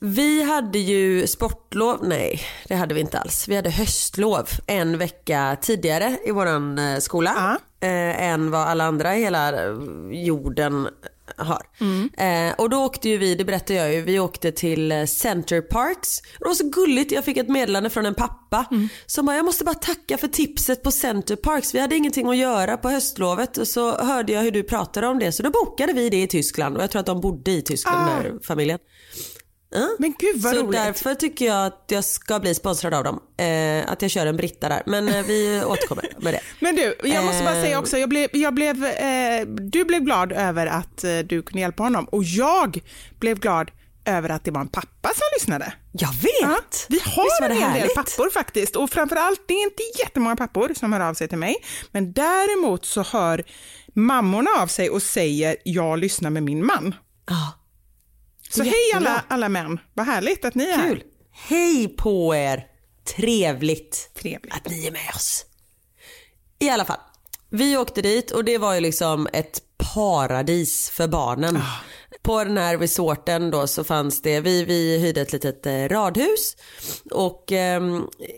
Vi hade ju sportlov, nej det hade vi inte alls. Vi hade höstlov en vecka tidigare i våran eh, skola. Uh -huh eh, än vad alla andra i hela jorden har. Mm. Eh, och då åkte ju vi, det berättade jag ju, vi åkte till eh, Center Parks. Det var så gulligt, jag fick ett meddelande från en pappa mm. som bara, jag måste bara tacka för tipset på Center Parks. Vi hade ingenting att göra på höstlovet och så hörde jag hur du pratade om det så då bokade vi det i Tyskland och jag tror att de bodde i Tyskland, ah. den familjen. Men gud vad så roligt. därför tycker jag att jag ska bli sponsrad av dem. Eh, att jag kör en Britta där. Men eh, vi återkommer med det. Men du, jag måste bara säga eh. också, jag blev, jag blev, eh, du blev glad över att eh, du kunde hjälpa honom och jag blev glad över att det var en pappa som lyssnade. Jag vet! Ja, vi har en hel del pappor faktiskt och framförallt, det är inte jättemånga pappor som hör av sig till mig, men däremot så hör mammorna av sig och säger jag lyssnar med min man. Ja. Så hej alla, alla män, vad härligt att ni är Kul. här. Hej på er! Trevligt, Trevligt att ni är med oss. I alla fall, vi åkte dit och det var ju liksom ett paradis för barnen. Oh. På den här resorten då så fanns det, vi, vi hyrde ett litet eh, radhus och eh,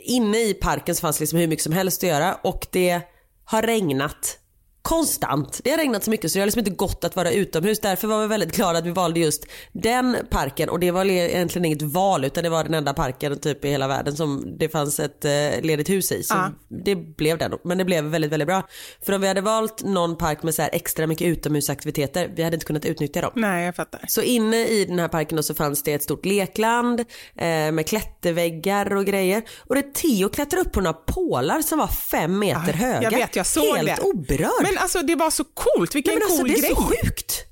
inne i parken så fanns det liksom hur mycket som helst att göra och det har regnat konstant. Det har regnat så mycket så det har liksom inte gått att vara utomhus. Därför var vi väldigt glada att vi valde just den parken och det var egentligen inget val utan det var den enda parken typ i hela världen som det fanns ett eh, ledigt hus i. Så ah. det blev den. Men det blev väldigt, väldigt bra. För om vi hade valt någon park med så här extra mycket utomhusaktiviteter, vi hade inte kunnat utnyttja dem. Nej, jag fattar. Så inne i den här parken så fanns det ett stort lekland eh, med klätterväggar och grejer. Och det Theo klättrade upp på några pålar som var fem meter ah, höga. Jag vet, jag såg Helt det. oberörd. Men men alltså det var så coolt, vilken Nej, men alltså, cool det är så sjukt.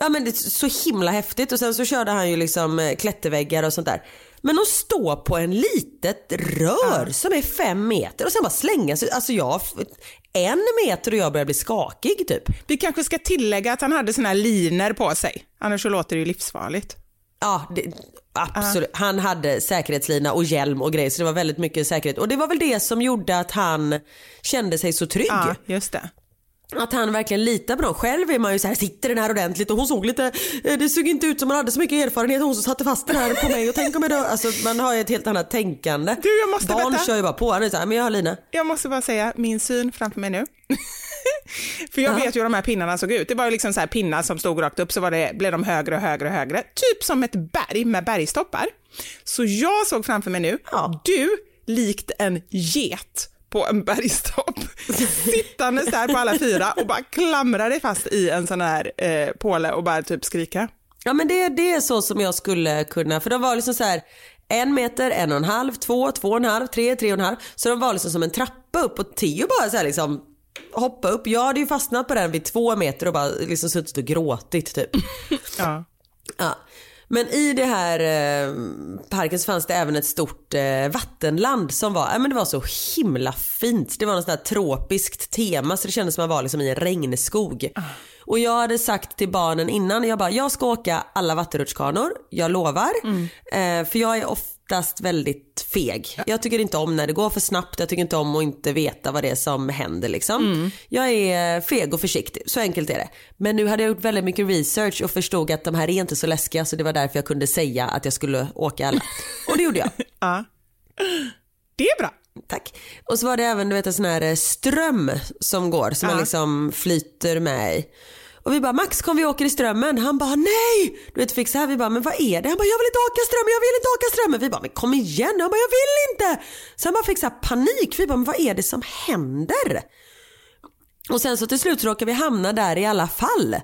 Ja men det är så himla häftigt och sen så körde han ju liksom eh, klätterväggar och sånt där. Men att stå på en litet rör ja. som är fem meter och sen bara slänga sig. Alltså jag, en meter och jag börjar bli skakig typ. Vi kanske ska tillägga att han hade såna här liner på sig. Annars så låter det ju livsfarligt. Ja, det, absolut. Uh. Han hade säkerhetslina och hjälm och grejer så det var väldigt mycket säkerhet. Och det var väl det som gjorde att han kände sig så trygg. Ja, just det. Att han verkligen litar på dem. Själv är man ju så här, sitter den här ordentligt och hon såg lite, eh, det såg inte ut som hon hade så mycket erfarenhet hon som satte fast den här på mig och tänk om jag då, alltså man har ju ett helt annat tänkande. Du jag måste Barn berätta. kör ju bara på, han är så här, men jag har lina. Jag måste bara säga min syn framför mig nu. För jag vet ju hur de här pinnarna såg ut. Det var ju liksom så här pinnar som stod rakt upp så var det, blev de högre och högre och högre. Typ som ett berg med bergstoppar. Så jag såg framför mig nu, ja. du likt en get på en bergstopp, sittandes där på alla fyra och bara klamrar dig fast i en sån här eh, påle och bara typ skrika. Ja men det, det är så som jag skulle kunna, för de var liksom så här en meter, en och en halv, två, två och en halv, tre, tre och en halv. Så de var liksom som en trappa upp och Theo bara så här liksom hoppa upp. Jag hade ju fastnat på den vid två meter och bara liksom suttit och gråtit typ. ja. ja. Men i det här eh, parken så fanns det även ett stort eh, vattenland som var, ja, men det var så himla fint. Det var något sånt där tropiskt tema så det kändes som att man var liksom i en regnskog. Och jag hade sagt till barnen innan, jag bara jag ska åka alla vattenrutschkanor, jag lovar. Eh, för jag är oftast väldigt feg. Jag tycker inte om när det går för snabbt, jag tycker inte om att inte veta vad det är som händer liksom. Jag är feg och försiktig, så enkelt är det. Men nu hade jag gjort väldigt mycket research och förstod att de här är inte så läskiga så det var därför jag kunde säga att jag skulle åka alla. Och det gjorde jag. Ja. Det är bra. Tack. Och så var det även du vet, en sån här ström som går som man Ja. liksom flyter med i. Och vi bara Max kom vi åker i strömmen. Han bara nej. Du vet fick så här vi bara men vad är det? Han bara jag vill inte åka strömmen, jag vill inte åka strömmen. Vi bara men kom igen. Han bara jag vill inte. Så han bara fick så här panik. Vi bara men vad är det som händer? Och sen så till slut så råkar vi hamna där i alla fall.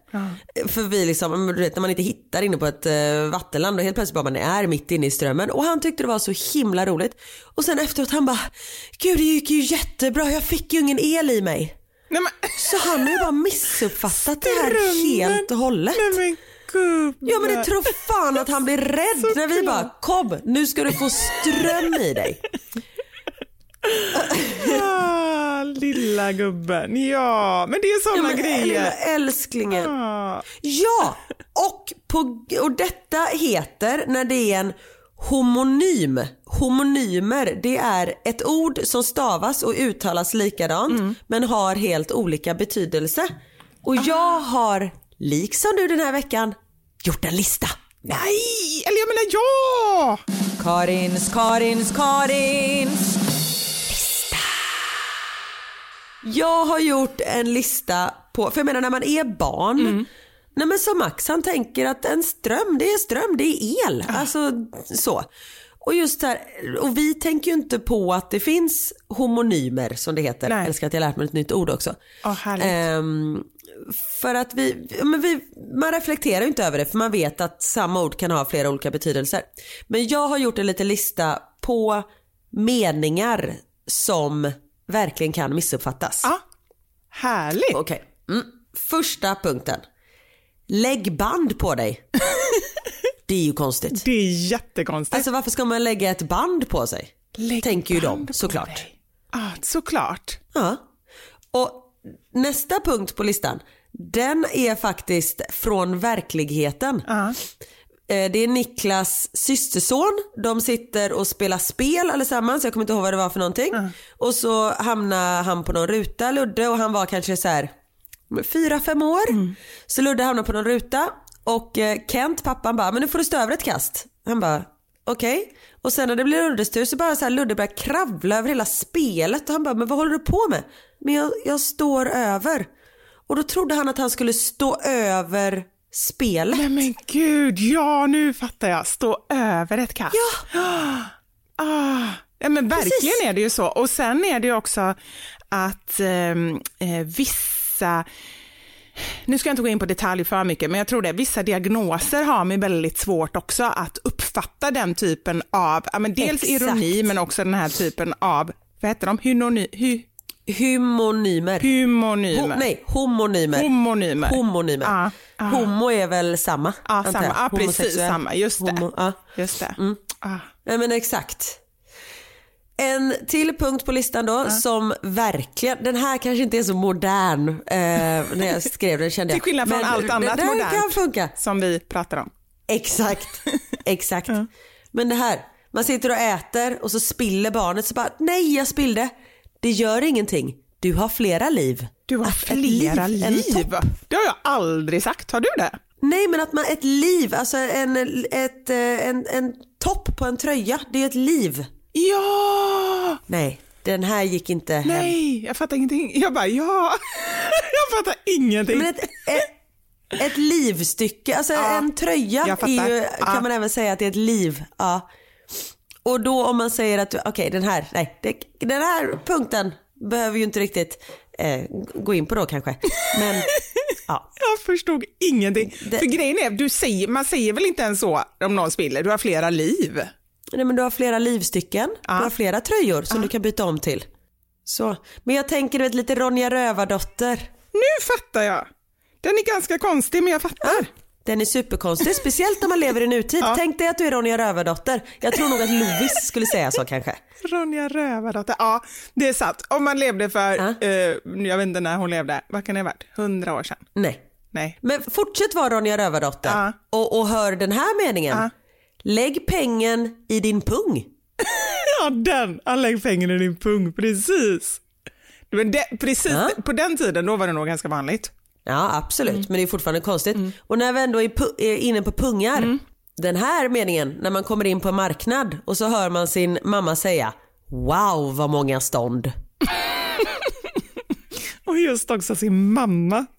För vi liksom, du vet när man inte hittar inne på ett uh, vattenland och helt plötsligt bara man är mitt inne i strömmen. Och han tyckte det var så himla roligt. Och sen efteråt han bara, gud det gick ju jättebra, jag fick ju ingen el i mig. Nej, men, Så han har ju bara missuppfattat det här helt och hållet. nej men. Ja men det tror fan att han blir rädd när vi bara kom nu ska du få ström i dig. Ah, lilla gubben. Ja, men det är sådana Ja, men Lilla grejer. älsklingen. Ah. Ja, och, på, och detta heter när det är en homonym. Homonymer, det är ett ord som stavas och uttalas likadant men har helt olika betydelse. Och jag har, liksom du den här veckan, gjort en lista. Nej, eller jag menar ja! Karins, Karins, Karins. Jag har gjort en lista på, för jag menar när man är barn, nej men som Max han tänker att en ström det är ström, det är el. Alltså så. Och just här, och vi tänker ju inte på att det finns homonymer som det heter. Nej. Jag älskar att jag lärt mig ett nytt ord också. Härligt. Ehm, för att vi, men vi, man reflekterar ju inte över det för man vet att samma ord kan ha flera olika betydelser. Men jag har gjort en liten lista på meningar som verkligen kan missuppfattas. Ja, härligt. Okej. Mm. Första punkten. Lägg band på dig. det är ju konstigt. Det är jättekonstigt. Alltså varför ska man lägga ett band på sig? Lägg Tänker ju de såklart. Ja, såklart. Ja. Och nästa punkt på listan, den är faktiskt från verkligheten. Ja. Eh, Det är Niklas systerson. De sitter och spelar spel allesammans. Jag kommer inte ihåg vad det var för någonting. Och så hamnar han på någon ruta, Ludde, och han var kanske så här fyra, fem år. Så Ludde hamnar på någon ruta och eh, Kent, pappan bara, men nu får du stå över ett kast. Han bara, okej. Och sen när det blir Luddes tur så bara så här, Ludde börjar kravla över hela spelet och han bara, men vad håller du på med? Men jag, jag står över. Och då trodde han att han skulle stå över spelet. Nej men gud, ja nu fattar jag. Stå över ett kast. Ja. Ah. Ja, men verkligen Precis. är det ju så. Och sen är det ju också att ehm, eh, vissa nu ska jag inte gå in på detalj för mycket, men jag tror det, vissa diagnoser har man väldigt svårt också att uppfatta den typen av, ja, men dels Exakt. ironi men också den här typen av, vad heter de, Hynony, hy, Hymonymer. hymonymer. Ho, nej, homonymer. Homonymer. Homonymer. Ja, ja. Homo är väl samma? Ja, antar samma. Ja, precis samma. Just det. Homo, ja. Just det. Ah. Nej men exakt. En till punkt på listan då som verkligen, den här kanske inte är så modern eh, när jag skrev den kände jag. Till skillnad från Men allt annat den modernt. kan funka. Som vi pratar om. Exakt, exakt. Men det här, man sitter och äter och så spiller barnet så bara, nej jag spillde. Det gör ingenting, du har flera liv. Du har Att flera liv. Det har jag aldrig sagt. Har du det? Nej men att man, ett liv, alltså en, ett, eh, en, en topp på en tröja, det är ett liv. Ja! Nej, den här gick inte hem. Nej, jag fattar ingenting. Jag bara ja. jag fattar ingenting. Men ett, ett, ett livstycke, alltså Ja, en tröja ju, Ja. kan man även säga att det är ett liv. Ja. Och då om man säger att, okej den här, nej, den här punkten behöver ju inte riktigt eh, gå in på då kanske. Men ja, Jag förstod ingenting. Det- För grejen är, du säger, man säger väl inte ens så om någon spiller, du har flera liv. Nej, men du har flera livstycken, Ja. du har flera tröjor som du kan byta om till. Så. Men jag tänker du vet, lite Ronja Rövardotter. Nu fattar jag. Den är ganska konstig men jag fattar. Den är superkonstig, speciellt när man lever i nutid. Tänk dig att du är Ronja Rövardotter. Jag tror nog att Lovis skulle säga så kanske. Ronja Rövardotter, ja det är sant. Om man levde för, Ja. eh, jag vet inte när hon levde, vad kan det ha varit, hundra år sedan? Nej. Nej. Men fortsätt vara Ronja Rövardotter Ja. och, och hör den här meningen. Ja. Lägg pengen i din pung. Ja den, han lägger pengarna i din pung, precis. Men det, precis, Ja. på den tiden då var det nog ganska vanligt. Ja absolut, Mm. men det är fortfarande konstigt. Och när vi ändå är, är inne på pungar. Mm. Den här meningen, när man kommer in på en marknad och så hör man sin mamma säga Wow vad många stånd. Och just också sin mamma.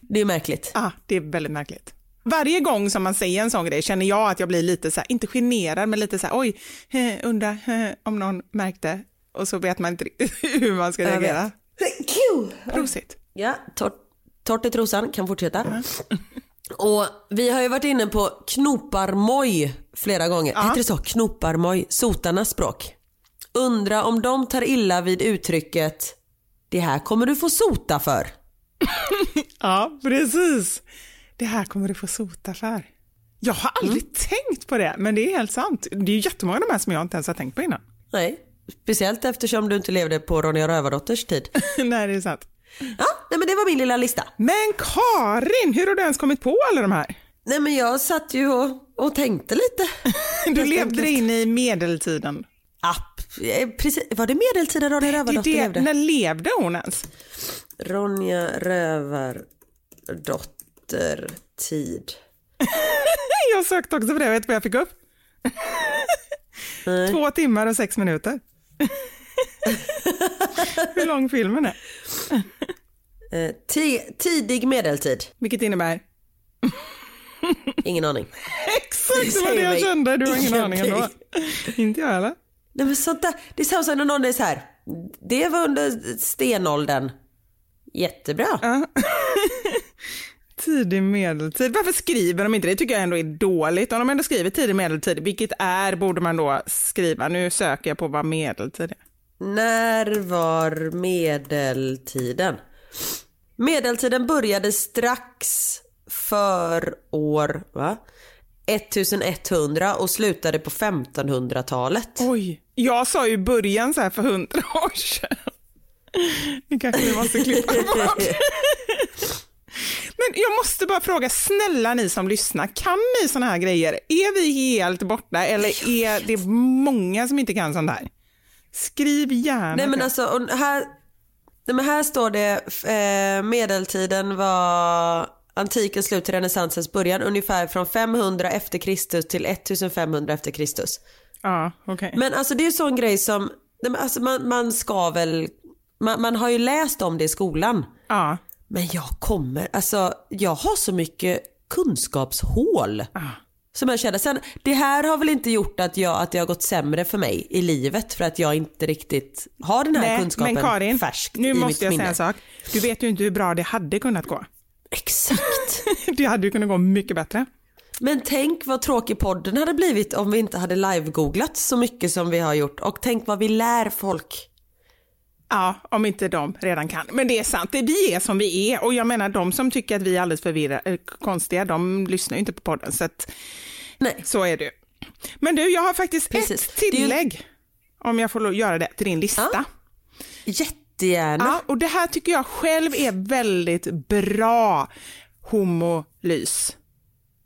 Det är märkligt. Ah, det är väldigt märkligt. Varje gång som man säger en sån grej känner jag att jag blir lite så här, inte generad, men lite så här, oj, undrar eh, om någon märkte. Och så vet man inte riktigt hur man ska reagera. Prosit. Ja, torrt, torrt i trosan, kan fortsätta. Och vi har ju varit inne på knoparmoj flera gånger. Heter det så? Knoparmoj, sotarnas språk. Undra om de tar illa vid uttrycket det här kommer du få sota för. Ja, precis. Det här kommer du få sota för. Jag har aldrig Mm. tänkt på det, men det är helt sant. Det är ju jättemånga av de här som jag inte ens har tänkt på innan. Nej, speciellt eftersom du inte levde på Ronja Rövardotters tid. Nej, det är sant. Ja, nej men det var min lilla lista. Men Karin, hur har du ens kommit på alla de här? Nej men jag satt ju och, och tänkte lite. Du levde dig in i medeltiden. App, eh, precis. Var det medeltiden Ronja Rövardotter det, levde? när levde hon ens? Ronja Rövardotter tid. Jag sökte också på det, vet du vad jag fick upp? Nej. Två timmar och sex minuter. Hur lång filmen är. Eh, ti- tidig medeltid. Vilket innebär? Ingen aning. Exakt det var det jag kände, du har ingen aning ändå. Inte jag heller. Nej, men sånt där, det är samma som när någon är så här. Det var under stenåldern. Jättebra. Tidig medeltid. Varför skriver de inte det? tycker jag ändå är dåligt. Om de ändå skriver tidig medeltid, vilket är, borde man då skriva. Nu söker jag på vad medeltid är. När var medeltiden? Medeltiden började strax för år va? 1100 och slutade på 1500-talet. Oj, jag sa ju början så här för hundra år sedan. Det kanske vi måste klippa bort. Men jag måste bara fråga, snälla ni som lyssnar, kan ni såna här grejer? Är vi helt borta eller är det många som inte kan sånt här? Skriv gärna. Nej men alltså här, nej, men här står det eh, medeltiden var antikens slut till renässansens början ungefär från 500 efter Kristus till 1500 efter Kristus. Ja, okej. Men alltså det är ju sån grej som, nej, men alltså man, man ska väl, man, man har ju läst om det i skolan. Ja, Men jag kommer, alltså jag har så mycket kunskapshål. Som jag känner. Sen, det här har väl inte gjort att, jag, att det har gått sämre för mig i livet för att jag inte riktigt har den här Nej, kunskapen men Karin, färskt nu i måste mitt jag minne. säga en sak. Du vet ju inte hur bra det hade kunnat gå. Exakt. Det hade ju kunnat gå mycket bättre. Men tänk vad tråkig podden hade blivit om vi inte hade live-googlat så mycket som vi har gjort. Och tänk vad vi lär folk. Ja, om inte de redan kan. Men det är sant, det vi är som vi är. Och jag menar, de som tycker att vi är alldeles förvirra, eh, konstiga, de lyssnar ju inte på podden. Så, att, Nej. så är det. Men du, jag har faktiskt Precis. ett är ju- tillägg. Om jag får göra det till din lista. Ja. Jättegärna. Ja, och det här tycker jag själv är väldigt bra homolys.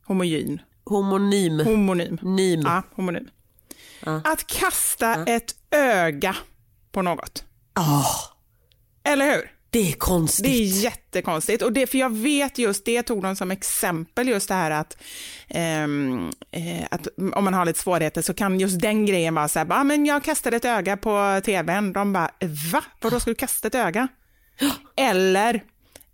Homogyn. Homonym. Homonym. Nym. Ja, homonym. Att kasta ett öga på något. Ah, Eller hur? det är konstigt. Det är jättekonstigt. Och det, för jag vet just, det tog de som exempel, just det här att, eh, att om man har lite svårigheter så kan just den grejen vara så här, ah, men jag kastade ett öga på tvn. De bara, va? Vadå ska du kasta ett öga? Eller,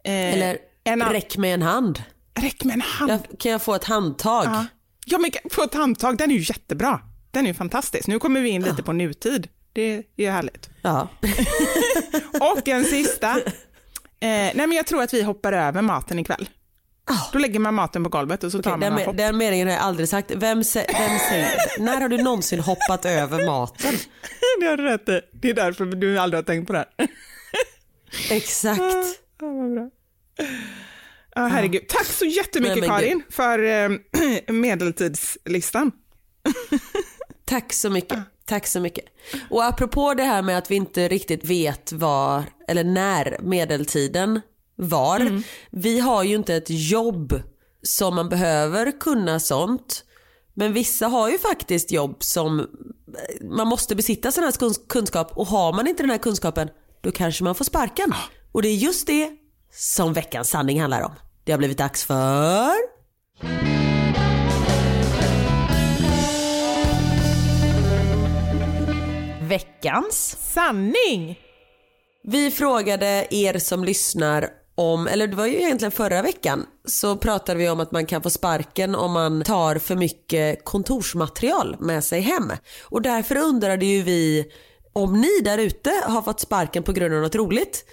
eh, Eller en räck med en hand. räck med en hand. Jag, kan jag få ett handtag? Ja. ja, men få ett handtag, den är ju jättebra. Den är ju fantastisk. Nu kommer vi in lite på nutid. Det är ju härligt. Ja. Och en sista. Eh, nej men jag tror att vi hoppar över maten ikväll. Då lägger man maten på golvet och så tar Okej, man den, en hopp. den meningen har jag aldrig sagt. Vem, sä- vem säger När har du någonsin hoppat över maten? Det har du rätt i. Det är därför du aldrig har tänkt på det här. Exakt. Ja, vad bra. Ja, herregud. Tack så jättemycket Nej. Karin för eh, medeltidslistan. Tack så mycket. Tack så mycket. Och apropå det här med att vi inte riktigt vet var eller när medeltiden var. Vi har ju inte ett jobb som man behöver kunna sånt. Men vissa har ju faktiskt jobb som man måste besitta sån här kunsk- kunskap och har man inte den här kunskapen då kanske man får sparken. Och det är just det som veckans sanning handlar om. Det har blivit dags för... Veckans Sanning! Vi frågade er som lyssnar om, eller det var ju egentligen förra veckan, så pratade vi om att man kan få sparken om man tar för mycket kontorsmaterial med sig hem. Och därför undrade ju vi om ni där ute har fått sparken på grund av något roligt.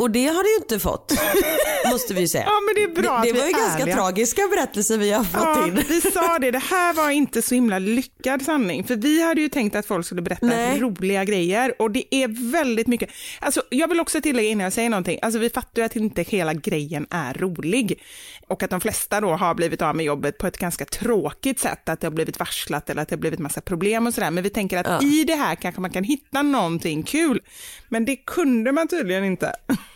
Och det har ni ju inte fått, måste vi säga. Ja, men det är bra det, det var ju är ganska ärliga. tragiska berättelser vi har fått Ja, in. vi sa det, det här var inte så himla lyckad sanning. För vi hade ju tänkt att folk skulle berätta Nej. roliga grejer och det är väldigt mycket. Alltså, jag vill också tillägga innan jag säger någonting, alltså, vi fattar ju att inte hela grejen är rolig. Och att de flesta då har blivit av med jobbet på ett ganska tråkigt sätt, att det har blivit varslat eller att det har blivit massa problem och sådär. Men vi tänker att Ja. i det här kanske man kan hitta någonting kul. Men det kunde man tydligen inte.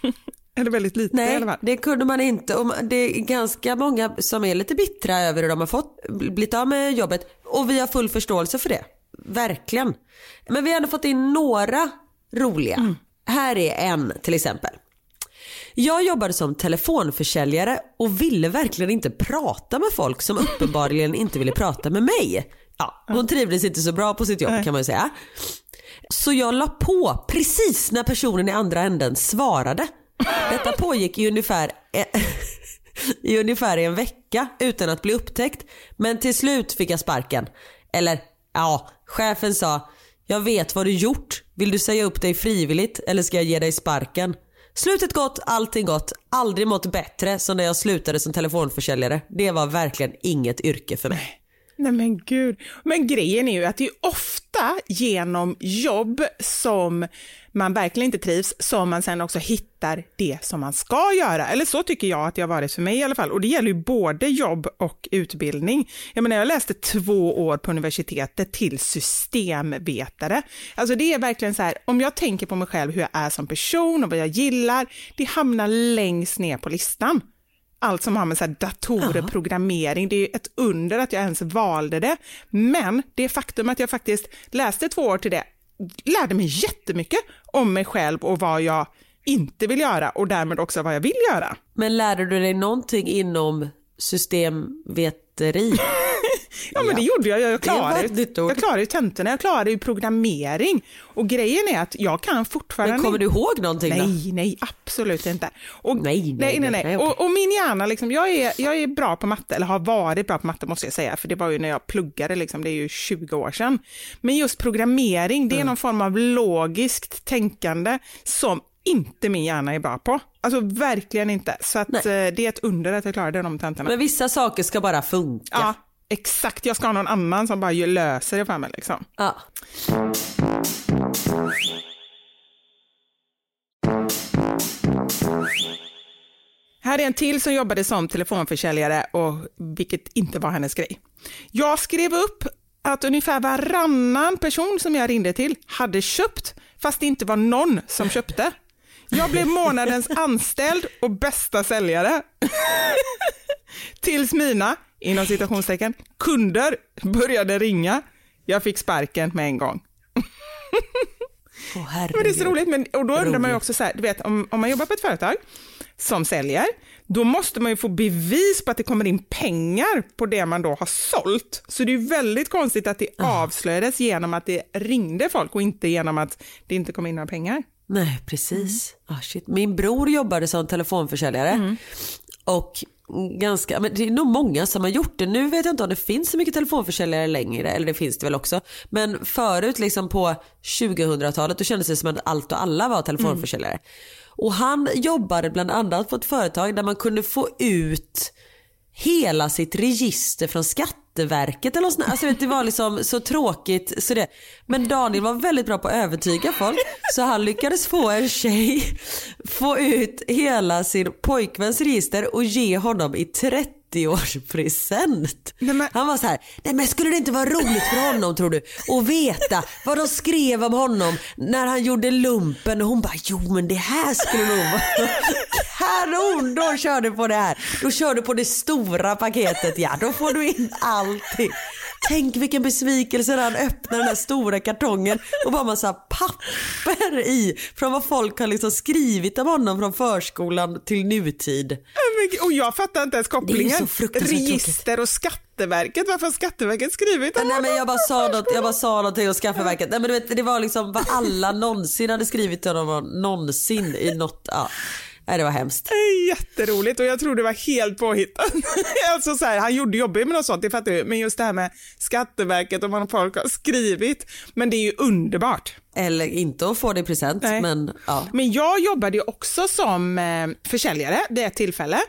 eller väldigt lite i Nej, alla fall. det kunde man inte. Och det är ganska många som är lite bittra över hur de har fått, blivit av med jobbet. Och vi har full förståelse för det. Verkligen. Men vi har ändå fått in några roliga. Här är en till exempel. Jag jobbade som telefonförsäljare och ville verkligen inte prata med folk som uppenbarligen inte ville prata med mig. Ja, hon trivdes inte så bra på sitt jobb kan man ju säga. Så jag la på precis när personen i andra änden svarade. Detta pågick i ungefär, e- i ungefär en vecka utan att bli upptäckt. Men till slut fick jag sparken. Eller ja, chefen sa jag vet vad du gjort. Vill du säga upp dig frivilligt eller ska jag ge dig sparken? Slutet gott, allting gott. Aldrig mått bättre som när jag slutade som telefonförsäljare. Det var verkligen inget yrke för mig. Nej men gud. Men grejen är ju att det är ofta genom jobb som man verkligen inte trivs som man sen också hittar det som man ska göra. Eller så tycker jag att det har varit för mig i alla fall. Och det gäller ju både jobb och utbildning. Jag menar, jag läste två år på universitetet till systemvetare. Alltså det är verkligen så här, om jag tänker på mig själv hur jag är som person och vad jag gillar, det hamnar längst ner på listan allt som har med så här datorer, programmering, det är ju ett under att jag ens valde det. Men det faktum att jag faktiskt läste två år till det lärde mig jättemycket om mig själv och vad jag inte vill göra och därmed också vad jag vill göra. Men lärde du dig någonting inom systemveteri? Ja, men det gjorde jag. Jag klarade, jag ju tentorna, jag klarade ju programmering. Och grejen är att jag kan fortfarande... Men kommer du ihåg någonting då? Nej, nej, absolut inte. Och, Nej, nej, nej, nej, nej, nej. Och, och min hjärna, liksom, jag, är, jag är bra på matte, eller har varit bra på matte måste jag säga, för det var ju när jag pluggade, liksom, det är ju 20 år sedan. Men just programmering, det är någon form av logiskt tänkande som inte min hjärna är bra på. Alltså verkligen inte. Så att, eh, det är ett under att jag klarade de tentorna. Men vissa saker ska bara funka. Ja, exakt. Jag ska ha någon annan som bara löser det för mig. Liksom. Ja. Här är en till som jobbade som telefonförsäljare, och, vilket inte var hennes grej. Jag skrev upp att ungefär varannan person som jag ringde till hade köpt, fast det inte var någon som köpte. Jag blev månadens anställd och bästa säljare. Tills mina, inom citationstecken, kunder började ringa. Jag fick sparken med en gång. Åh, Men det är så roligt, men, och då undrar man ju också så här, du vet om, om man jobbar på ett företag som säljer, då måste man ju få bevis på att det kommer in pengar på det man då har sålt. Så det är väldigt konstigt att det Ah. avslöjades genom att det ringde folk och inte genom att det inte kom in några pengar. Nej, precis. Ah, shit. Min bror jobbade som telefonförsäljare. Och ganska, men det är nog många som har gjort det. Nu vet jag inte om det finns så mycket telefonförsäljare längre, eller det finns det väl också. Men förut liksom på 2000-talet då kändes det som att allt och alla var telefonförsäljare. Och han jobbade bland annat på ett företag där man kunde få ut hela sitt register från Skatteverket eller något sånt. Alltså vet, det var liksom så tråkigt. Så det. Men Daniel var väldigt bra på att övertyga folk. Så han lyckades få en tjej få ut hela sin pojkväns register och ge honom i 30 30-årspresent. Han var så här, nej men skulle det inte vara roligt för honom tror du att veta vad de skrev om honom när han gjorde lumpen och hon bara, jo men det här skulle nog vara kanon. Då kör du på det här. Då kör du på det stora paketet, ja då får du in allting. Tänk vilken besvikelse när han öppnar den här stora kartongen och bara massa papper i från vad folk har liksom skrivit om honom från förskolan till nutid. Och jag fattar inte ens kopplingen. Register och Skatteverket, varför har Skatteverket skrivit om Nej, men jag bara sa något, jag bara sa någonting om Skatteverket. Nej, men du vet, det var liksom vad alla någonsin hade skrivit om honom någonsin i något. Ja. Nej, det var hemskt. Jätteroligt och jag tror det var helt påhittat. alltså så här, han gjorde jobbigt med något sånt, det fattar du. Men just det här med Skatteverket och vad folk har skrivit. Men det är ju underbart. Eller inte att få det i present. Men, ja. men jag jobbade ju också som eh, försäljare vid ett tillfälle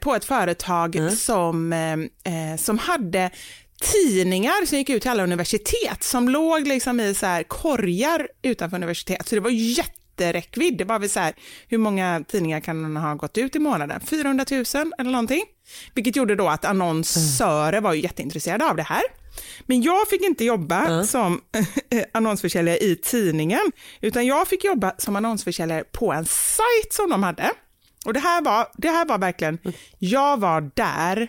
på ett företag mm. som, eh, eh, som hade tidningar som gick ut till alla universitet som låg liksom i så här korgar utanför universitet. Så det var jätte jätteräckvidd. Det var väl så här, hur många tidningar kan man ha gått ut i månaden? 400 000 eller någonting? Vilket gjorde då att annonsörer var ju jätteintresserade av det här. Men jag fick inte jobba mm. som annonsförsäljare i tidningen, utan jag fick jobba som annonsförsäljare på en sajt som de hade. Och det här var, det här var verkligen, jag var där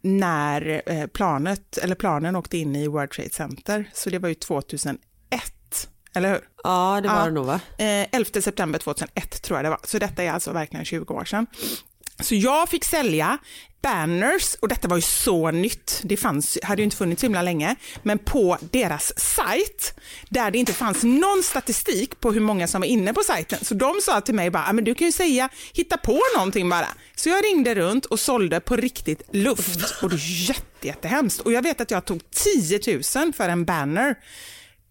när eh, planet, eller planen åkte in i World Trade Center, så det var ju 2001 eller hur? Ja, det var ja. det nog va? Eh, 11 september 2001 tror jag det var, så detta är alltså verkligen 20 år sedan. Så jag fick sälja banners och detta var ju så nytt. Det fanns, hade ju inte funnits så himla länge, men på deras sajt där det inte fanns någon statistik på hur många som var inne på sajten. Så de sa till mig bara, ah, men du kan ju säga, hitta på någonting bara. Så jag ringde runt och sålde på riktigt luft och det är jätte, jättehemskt. Och jag vet att jag tog 10 000 för en banner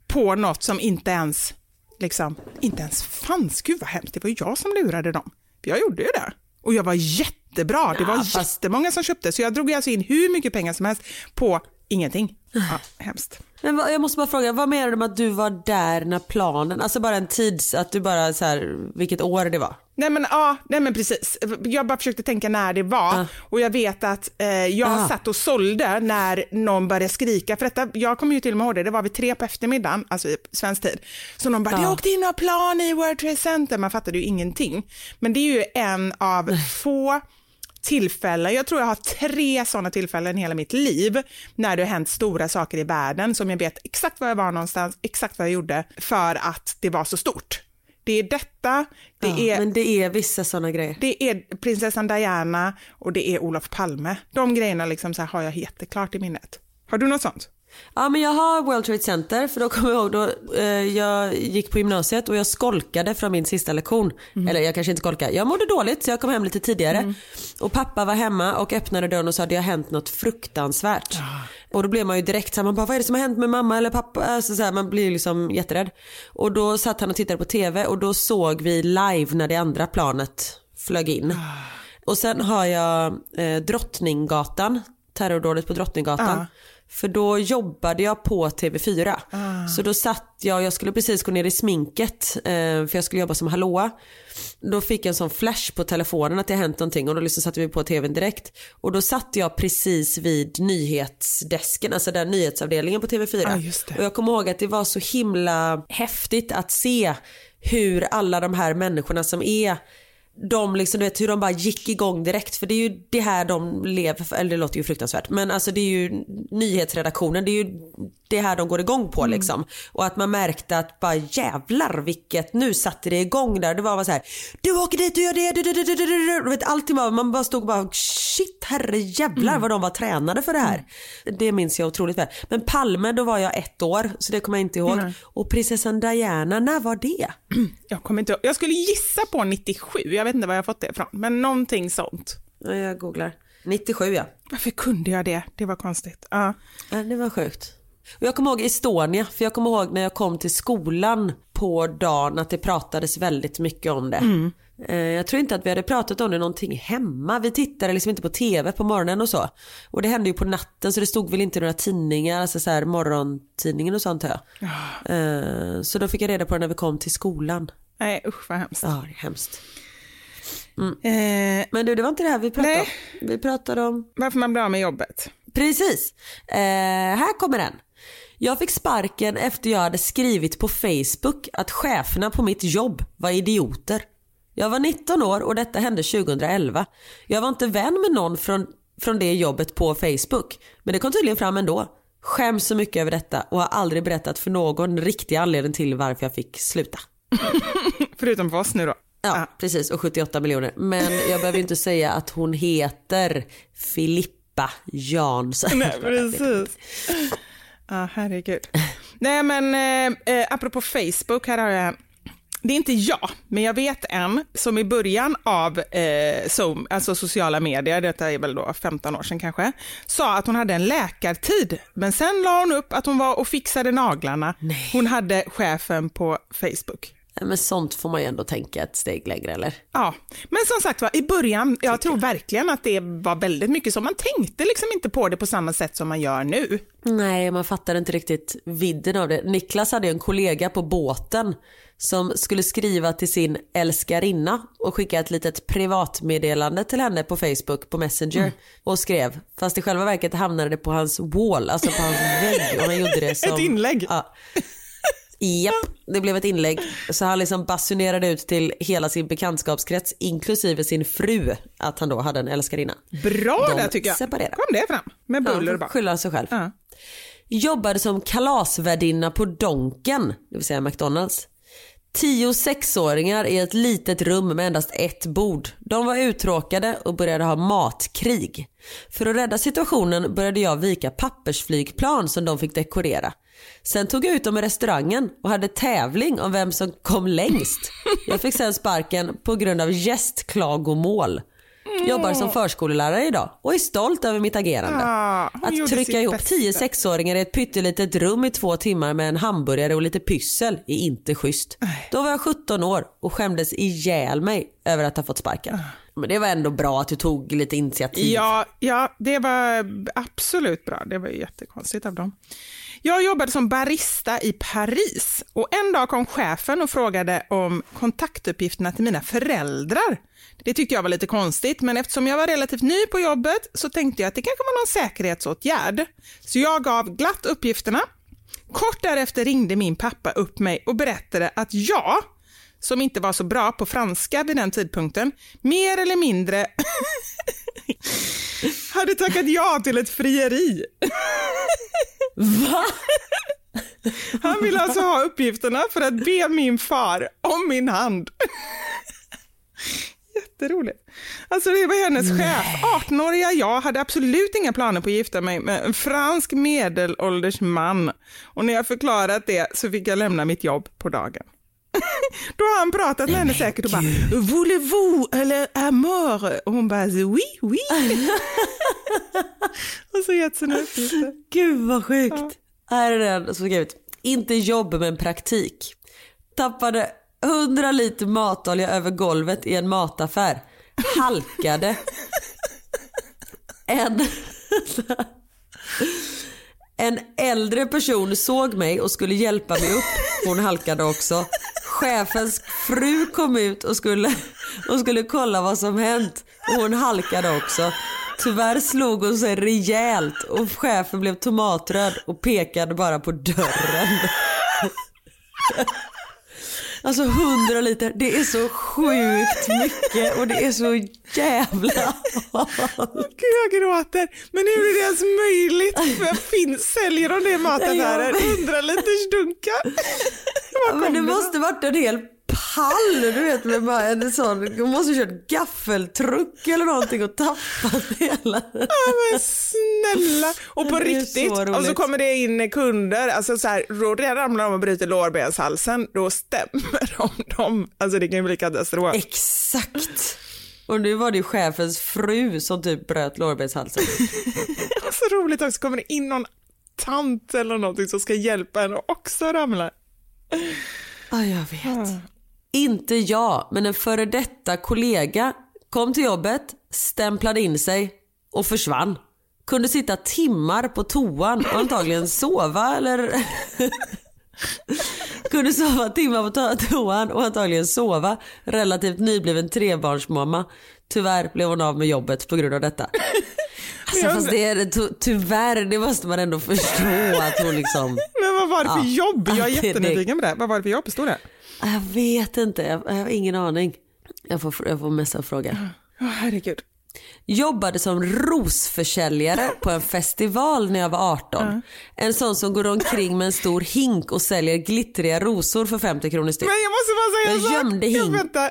på något som inte ens, liksom, inte ens fanns. Gud vad hemskt, det var ju jag som lurade dem. Jag gjorde ju det. Och jag var jättebra, det var ja, jättemånga som köpte, så jag drog alltså in hur mycket pengar som helst på ingenting. Ja, hemskt. Men jag måste bara fråga, vad menar du med att du var där när planen, alltså bara en tids, att du bara så här, vilket år det var? Nej men ja, nej men precis. Jag bara försökte tänka när det var uh. och jag vet att eh, jag uh. satt och sålde när någon började skrika. För detta, jag kommer ju till och med ihåg det, det var vid tre på eftermiddagen, alltså i svensk tid. Så någon bara, uh. det åkte in och plan i World Trade Center, man fattade ju ingenting. Men det är ju en av få tillfällen, jag tror jag har tre sådana tillfällen i hela mitt liv när det har hänt stora saker i världen som jag vet exakt var jag var någonstans, exakt vad jag gjorde för att det var så stort. Det är detta, det ja, är... Men det är vissa sådana grejer. Det är prinsessan Diana och det är Olof Palme. De grejerna liksom så har jag jätteklart i minnet. Har du något sånt? Ja men jag har World Trade Center för då kommer jag ihåg då eh, jag gick på gymnasiet och jag skolkade från min sista lektion. Mm. Eller jag kanske inte skolkade, jag mådde dåligt så jag kom hem lite tidigare. Mm. Och pappa var hemma och öppnade dörren och sa det har hänt något fruktansvärt. Ja. Och då blev man ju direkt så här, man bara vad är det som har hänt med mamma eller pappa? Alltså, så här, man blir liksom jätterädd. Och då satt han och tittade på tv och då såg vi live när det andra planet flög in. Ja. Och sen har jag eh, Drottninggatan, terrordådet på Drottninggatan. Ja. För då jobbade jag på TV4. Ah. Så då satt jag, jag skulle precis gå ner i sminket eh, för jag skulle jobba som hallåa. Då fick jag en sån flash på telefonen att det hänt någonting och då liksom satte vi på tvn direkt. Och då satt jag precis vid nyhetsdesken, alltså den nyhetsavdelningen på TV4. Ah, och jag kommer ihåg att det var så himla häftigt att se hur alla de här människorna som är de liksom, du vet hur de bara gick igång direkt. För det är ju det här de lever för, eller det låter ju fruktansvärt. Men alltså det är ju nyhetsredaktionen, det är ju det här de går igång på mm. liksom. Och att man märkte att bara jävlar vilket, nu satte det igång där. Det var bara så här, du åker dit, du gör det, du, du, du, du, du. du vet, allting var, man bara stod och bara shit herre jävlar mm. vad de var tränade för det här. Mm. Det minns jag otroligt väl. Men Palme då var jag ett år så det kommer jag inte ihåg. Och prinsessan Diana, när var det? Jag kommer inte ihåg. Jag skulle gissa på 97, jag vet inte var jag fått det ifrån, men någonting sånt. Ja, jag googlar. 97 ja. Varför kunde jag det? Det var konstigt. Ja. ja det var sjukt. Och jag kommer ihåg Estonia, för jag kommer ihåg när jag kom till skolan på dagen att det pratades väldigt mycket om det. Mm. Eh, Jag tror inte att vi hade pratat om det någonting hemma. Vi tittade liksom inte på tv på morgonen och så. Och det hände ju på natten så det stod väl inte några tidningar, alltså så här morgontidningen och sånt här. Eh, Så då fick jag reda på det när vi kom till skolan. Nej usch vad hemskt. Ja, det är hemskt. Eh, Men du, det var inte det här vi pratade Nej. om. Vi pratade om varför man blir av med jobbet. Precis. Eh, här kommer den. Jag fick sparken efter jag hade skrivit på Facebook att cheferna på mitt jobb var idioter. Jag var 19 år och detta hände 2011. Jag var inte vän med någon från, från det jobbet på Facebook. Men det kom tydligen fram ändå. Skäms så mycket över detta och har aldrig berättat för någon riktig anledning till varför jag fick sluta. Förutom för oss nu då. Ja, precis. Och 78 miljoner. Men jag behöver inte säga att hon heter Filippa Jansson. Nej, precis. Ja, herregud. Nej, men eh, eh, apropå Facebook, här har jag det är inte jag, men jag vet en som i början av eh, Zoom, alltså sociala medier, detta är väl då 15 år sedan kanske, sa att hon hade en läkartid. Men sen la hon upp att hon var och fixade naglarna. Hon hade chefen på Facebook. Men sånt får man ju ändå tänka ett steg längre eller? Ja, men som sagt var, i början, jag tror verkligen att det var väldigt mycket som man tänkte liksom inte på det på samma sätt som man gör nu. Nej, man fattar inte riktigt vidden av det. Niklas hade ju en kollega på båten som skulle skriva till sin älskarinna och skicka ett litet privatmeddelande till henne på Facebook på Messenger och skrev. Fast i själva verket hamnade det på hans wall, alltså på hans vägg och han gjorde det som... Ett inlägg. Ja. Japp, det blev ett inlägg. Så han liksom basunerade ut till hela sin bekantskapskrets inklusive sin fru att han då hade en älskarinna. Bra De där tycker jag. separerade. Kom det fram med buller Ja, bara. sig själv. Ja. Jobbade som kalasvärdinna på Donken, det vill säga McDonalds. Tio sexåringar i ett litet rum med endast ett bord. De var uttråkade och började ha matkrig. För att rädda situationen började jag vika pappersflygplan som de fick dekorera. Sen tog jag ut dem i restaurangen och hade tävling om vem som kom längst. Jag fick sen sparken på grund av gästklagomål. Jobbar som förskollärare idag och är stolt över mitt agerande. Ah, att trycka ihop bästa. tio sexåringar i ett pyttelitet rum i två timmar med en hamburgare och lite pyssel är inte schysst. Då var jag 17 år och skämdes ihjäl mig över att ha fått sparken. Men det var ändå bra att du tog lite initiativ. Ja, ja, det var absolut bra. Det var jättekonstigt av dem. Jag jobbade som barista i Paris och en dag kom chefen och frågade om kontaktuppgifterna till mina föräldrar. Det tyckte jag var lite konstigt, men eftersom jag var relativt ny på jobbet så tänkte jag att det kanske var någon säkerhetsåtgärd. Så jag gav glatt uppgifterna. Kort därefter ringde min pappa upp mig och berättade att jag, som inte var så bra på franska vid den tidpunkten, mer eller mindre hade tackat ja till ett frieri. Va? Han ville alltså ha uppgifterna för att be min far om min hand. Jätteroligt. Alltså det var hennes chef. 18-åriga jag hade absolut inga planer på att gifta mig med en fransk medelålders man. Och när jag förklarat det så fick jag lämna mitt jobb på dagen. Då har han pratat med henne säkert och bara Voulez-vous eller amour? Och hon bara oui, oui. och så gett sina uppgifter. Gud vad sjukt. Här är den som skrivit. Inte jobb men praktik. Tappade 100 liter matolja över golvet i en mataffär. Halkade. En, en äldre person såg mig och skulle hjälpa mig upp. Hon halkade också. Chefens fru kom ut och skulle, och skulle kolla vad som hänt. Och hon halkade också. Tyvärr slog hon sig rejält och chefen blev tomatröd och pekade bara på dörren. Alltså 100 liter, det är så sjukt mycket och det är så jävla Gud, jag gråter. Men hur är det ens möjligt? För finns, säljer de det i mataffärer? Ja, men- 100 liters dunkar? Var men det måste varit en hel pall, du vet med bara en sån, hon måste ha kört gaffeltruck eller någonting och tappat hela. Ja, men snälla. Och på riktigt, så och så kommer det in kunder, alltså så här, då ramlar de och bryter lårbenshalsen, då stämmer de dem. Alltså det kan ju bli katastrof. Exakt. Och nu var det ju chefens fru som typ bröt lårbenshalsen. Så roligt också, kommer det in någon tant eller någonting som ska hjälpa henne och också ramlar. Ja, jag vet. Inte jag, men en före detta kollega kom till jobbet, stämplade in sig och försvann. Kunde sitta timmar på toan och antagligen sova eller Kunde sova timmar på to- toan och antagligen sova. Relativt nybliven trebarnsmamma. Tyvärr blev hon av med jobbet på grund av detta. Alltså, fast det är, ty- tyvärr, det måste man ändå förstå att hon liksom... Men vad var det för Ja. jobb? Jag är jättenyfiken på det. Vad var det för jobb? Stod det? Jag vet inte, jag, jag har ingen aning. Jag får, jag får messa och fråga. Åh, herregud. Jobbade som rosförsäljare på en festival när jag var 18. En sån som går omkring med en stor hink och säljer glittriga rosor för 50 kronor styck. Men jag måste bara säga Jag en sak. gömde Jag, hink. vänta.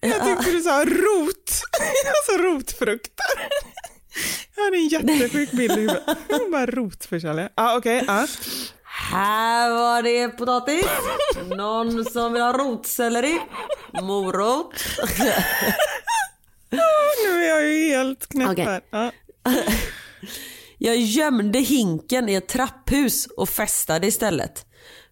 Jag tyckte du sa rot. alltså rotfrukter. Jag hade en jättesjuk bild i huvudet. Bara rotförsäljare. Ja, okej. ja. Här var det potatis. Någon som vill ha rotselleri. Morot. Nu är jag ju helt knäpp Okej. här. Ja. Jag gömde hinken i ett trapphus och festade istället.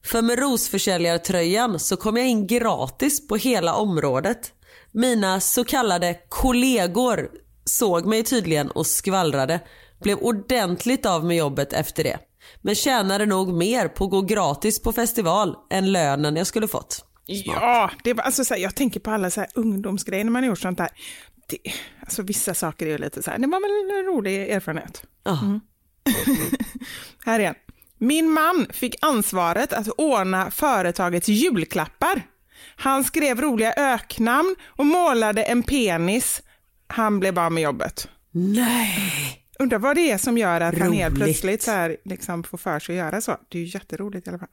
För med rosförsäljartröjan så kom jag in gratis på hela området. Mina så kallade kollegor såg mig tydligen och skvallrade. Blev ordentligt av med jobbet efter det. Men tjänade nog mer på att gå gratis på festival än lönen jag skulle fått. Ja, det var, alltså, så här, jag tänker på alla så här, ungdomsgrejer när man har gjort sånt där. Det, alltså, vissa saker är ju lite så här, det var väl en rolig erfarenhet. Ja. Här igen. Min man fick ansvaret att ordna företagets julklappar. Han skrev roliga öknamn och målade en penis. Han blev av med jobbet. Nej. Undrar vad det är som gör att han helt Roligt. plötsligt så här, liksom får för sig att göra så. Det är ju jätteroligt i alla fall.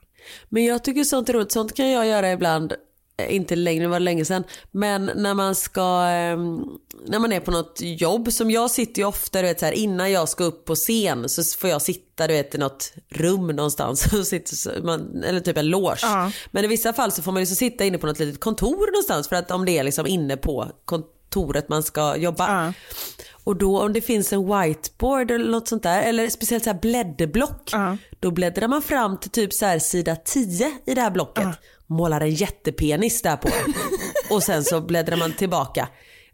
Men jag tycker sånt är roligt. Sånt kan jag göra ibland. Eh, Inte längre, det var länge sedan. Men när man ska, eh, när man är på något jobb. Som jag sitter ju ofta, du vet så här, innan jag ska upp på scen så får jag sitta du vet, i något rum någonstans. Och sitter, man, eller typ en loge. Ja. Men i vissa fall så får man liksom sitta inne på något litet kontor någonstans. För att om det är liksom inne på kontoret man ska jobba. Ja. Och då om det finns en whiteboard eller något sånt där, eller speciellt så här blädderblock, Ja. då bläddrar man fram till typ så här sida 10 i det här blocket, målar en jättepenis där på och sen så bläddrar man tillbaka.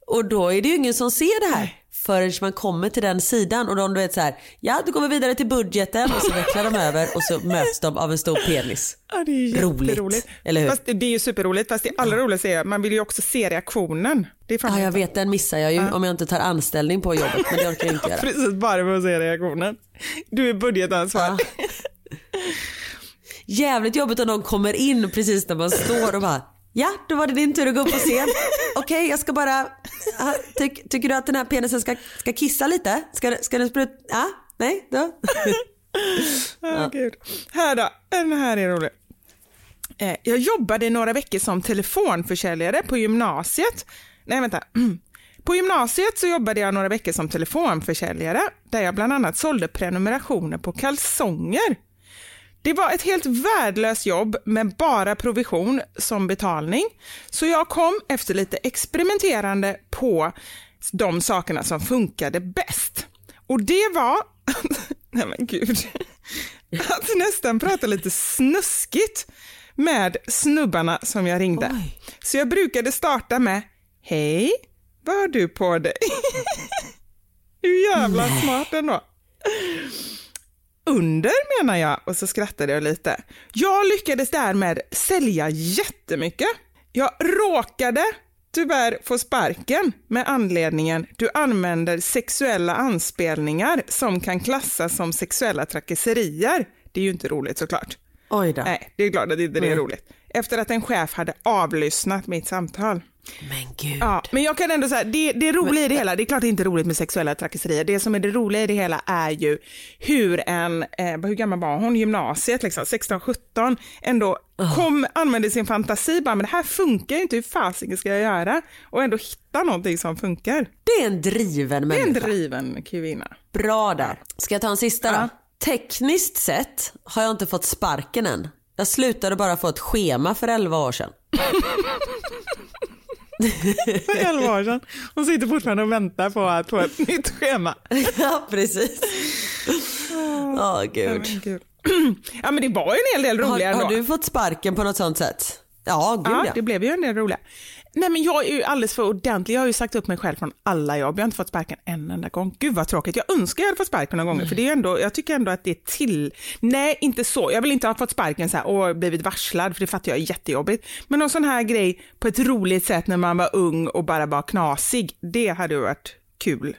Och då är det ju ingen som ser det här förrän man kommer till den sidan och de du vet så här, ja du går vi vidare till budgeten och så vecklar de över och så möts de av en stor penis. Ja, det är Roligt, eller hur? Fast det är ju superroligt, fast det allra roligaste är man vill ju också se reaktionen. Det är Ja jag vet den missar jag ju om jag inte tar anställning på jobbet men det orkar jag inte göra. Precis, bara för att se reaktionen. Du är budgetansvarig. Jävligt jobbigt om någon kommer in precis när man står och bara Ja, då var det din tur att gå upp på scen. Okej, jag ska bara... Tyck, tycker du att den här penisen ska, ska kissa lite? Ska, ska den spruta? Ja, nej, då. Ja. Gud. Här då, den här är rolig. Eh, Jag jobbade i några veckor som telefonförsäljare på gymnasiet. Nej, vänta. På gymnasiet så jobbade jag några veckor som telefonförsäljare där jag bland annat sålde prenumerationer på kalsonger. Det var ett helt värdelöst jobb med bara provision som betalning. Så jag kom efter lite experimenterande på de sakerna som funkade bäst. Och det var, nej men gud, att nästan prata lite snuskigt med snubbarna som jag ringde. Så jag brukade starta med, hej, vad har du på dig? Hur jävla smart ändå. Under menar jag och så skrattade jag lite. Jag lyckades därmed sälja jättemycket. Jag råkade tyvärr få sparken med anledningen du använder sexuella anspelningar som kan klassas som sexuella trakasserier. Det är ju inte roligt såklart. Oj då. Nej, det är klart att inte det är Nej. roligt. Efter att en chef hade avlyssnat mitt samtal. Men gud. Ja, men jag kan ändå säga, det, det roliga i det hela, det är klart det inte är roligt med sexuella trakasserier. Det som är det roliga i det hela är ju hur en, eh, hur gammal var hon, gymnasiet liksom, 16-17, ändå kom, använde sin fantasi, bara, men det här funkar ju inte, hur fasiken ska jag göra? Och ändå hitta någonting som funkar. Det är en driven Det är människa. en driven kvinna. Bra där. Ska jag ta en sista då? Tekniskt sett har jag inte fått sparken än. Jag slutade bara få ett schema för 11 år sedan. För 11 år sedan. Hon sitter fortfarande och väntar på att få ett nytt schema. ja, precis. Åh Ja, gud. Ja men det var ju en hel del roliga Har, har du fått sparken på något sånt sätt? Ja, gud Ja, ja. det blev ju en del roliga. Nej men jag är ju alldeles för ordentlig. Jag har ju sagt upp mig själv från alla jobb. Jag har inte fått sparken en enda gång. Gud vad tråkigt. Jag önskar jag hade fått sparken några gånger. För det är ändå, jag tycker ändå att det är till... Nej, inte så. Jag vill inte ha fått sparken så här och blivit varslad. För det fattar jag är jättejobbigt. Men någon sån här grej på ett roligt sätt när man var ung och bara var knasig. Det hade varit kul.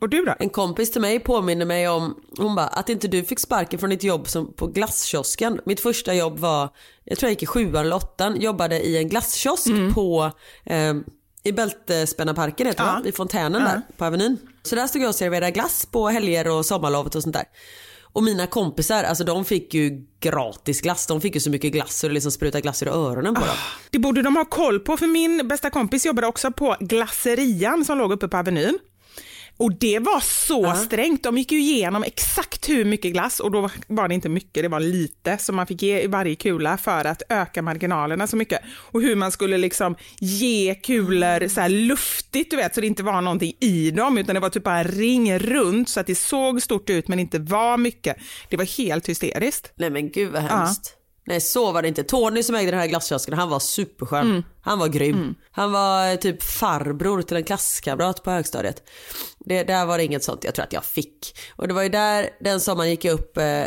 Och du då? En kompis till mig påminner mig om, hon bara, att inte du fick sparken från ditt jobb som på glasskiosken. Mitt första jobb var, jag tror jag gick i sjuan eller åttan, jobbade i en glasskiosk på, eh, i Bältespännarparken heter det, Ja. va? i fontänen där på Avenyn. Så där stod jag och serverade glass på helger och sommarlovet och sånt där. Och mina kompisar, alltså de fick ju gratis glass. De fick ju så mycket glass så det liksom sprutade glass ur öronen på dem. Det borde de ha koll på, för min bästa kompis jobbade också på glasserian som låg uppe på Avenyn. Och det var så strängt. De gick ju igenom exakt hur mycket glass och då var det inte mycket, det var lite som man fick ge i varje kula för att öka marginalerna så mycket. Och hur man skulle liksom ge kulor så här luftigt, du vet, så det inte var någonting i dem utan det var typ bara ring runt så att det såg stort ut men inte var mycket. Det var helt hysteriskt. Nej men gud vad hemskt. Nej så var det inte. Tony som ägde den här glasskiosken han var superskön. Mm. Han var grym. Han var eh, typ farbror till en klasskamrat på högstadiet. Det, där var det inget sånt jag tror att jag fick. Och det var ju där den sommaren gick jag upp eh,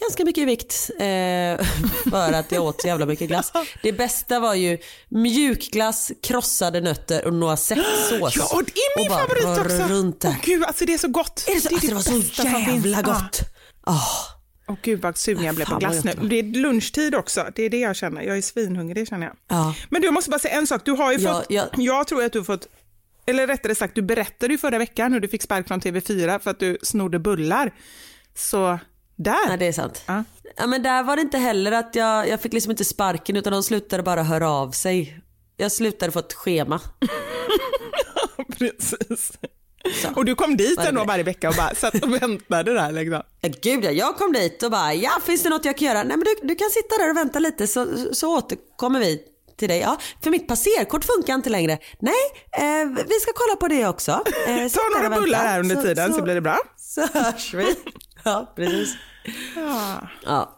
ganska mycket i vikt. Eh, för att jag åt så jävla mycket glass. Det bästa var ju mjukglass, krossade nötter och noisettesås. Ja, och det är min favorit också. Runt där. Åh gud, alltså det är så gott. Är det, så, alltså, det var så bästa som finns. jävla gott. Åh. Gud vad sugen jag blev på glass nu. det är lunchtid också, det är det jag känner. Jag är svinhungrig känner jag. Ja. Men du jag måste bara säga en sak, du har ju fått, ja. jag tror att du har fått, eller rättare sagt du berättade ju förra veckan hur du fick spark från TV4 för att du snodde bullar. Så där. Ja det är sant. Ja. Ja men där var det inte heller att jag, jag fick liksom inte sparken utan de slutade bara höra av sig. Jag slutade få ett schema. Precis. Så. Och du kom dit ändå varje vecka och bara satt och väntade där liksom. Ja, gud ja, jag kom dit och bara ja finns det något jag kan göra? Nej men du, du kan sitta där och vänta lite så, så återkommer vi till dig. Ja, för mitt passerkort funkar inte längre. Nej, eh, vi ska kolla på det också. Eh, Ta några bullar här under tiden så, blir det bra. Så hörs vi. Ja precis. Ja.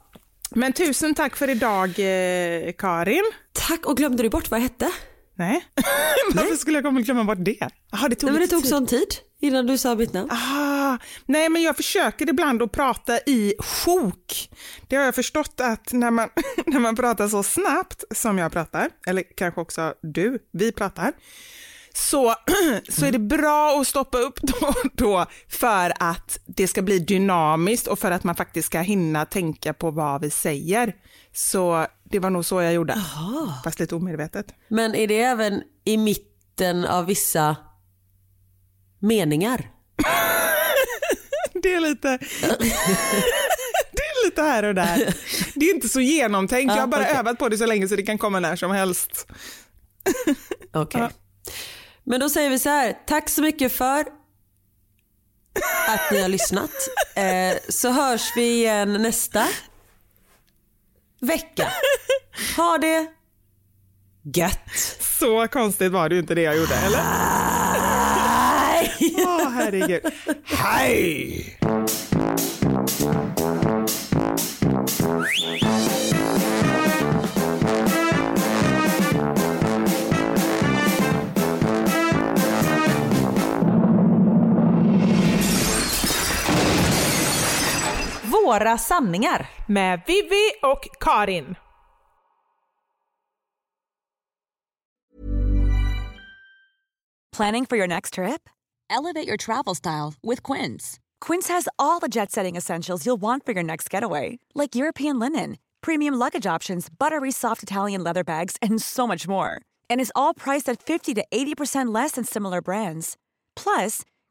Men tusen tack för idag eh, Karin. Tack och glömde du bort vad jag hette? Nej, varför skulle jag komma och glömma bort det? Aha, det tog Nej men det tog tid. sån tid innan du sa mitt namn. Ah, nej, men jag försöker ibland att prata i sjok. Det har jag förstått att när man, när man pratar så snabbt som jag pratar, eller kanske också du, vi pratar, så, så är det bra att stoppa upp då och då för att det ska bli dynamiskt och för att man faktiskt ska hinna tänka på vad vi säger. Så det var nog så jag gjorde, fast lite omedvetet. Men är det även i mitten av vissa meningar? Det är lite... det är lite här och där. Det är inte så genomtänkt. Jag har bara okej. övat på det så länge så det kan komma när som helst. Okej. Men då säger vi så här, tack så mycket för att ni har lyssnat. Eh, så hörs vi igen nästa vecka. Ha det gött. Så konstigt var det ju inte det jag gjorde, eller? Nej. Åh, herregud. Hej! Våra sanningar. Med Vivi och Karin. Planning for your next trip? Elevate your travel style with Quince. Quince has all the jet setting essentials you'll want for your next getaway, like European linen, premium luggage options, buttery soft Italian leather bags, and so much more. And is all priced at 50 to 80% less than similar brands. Plus,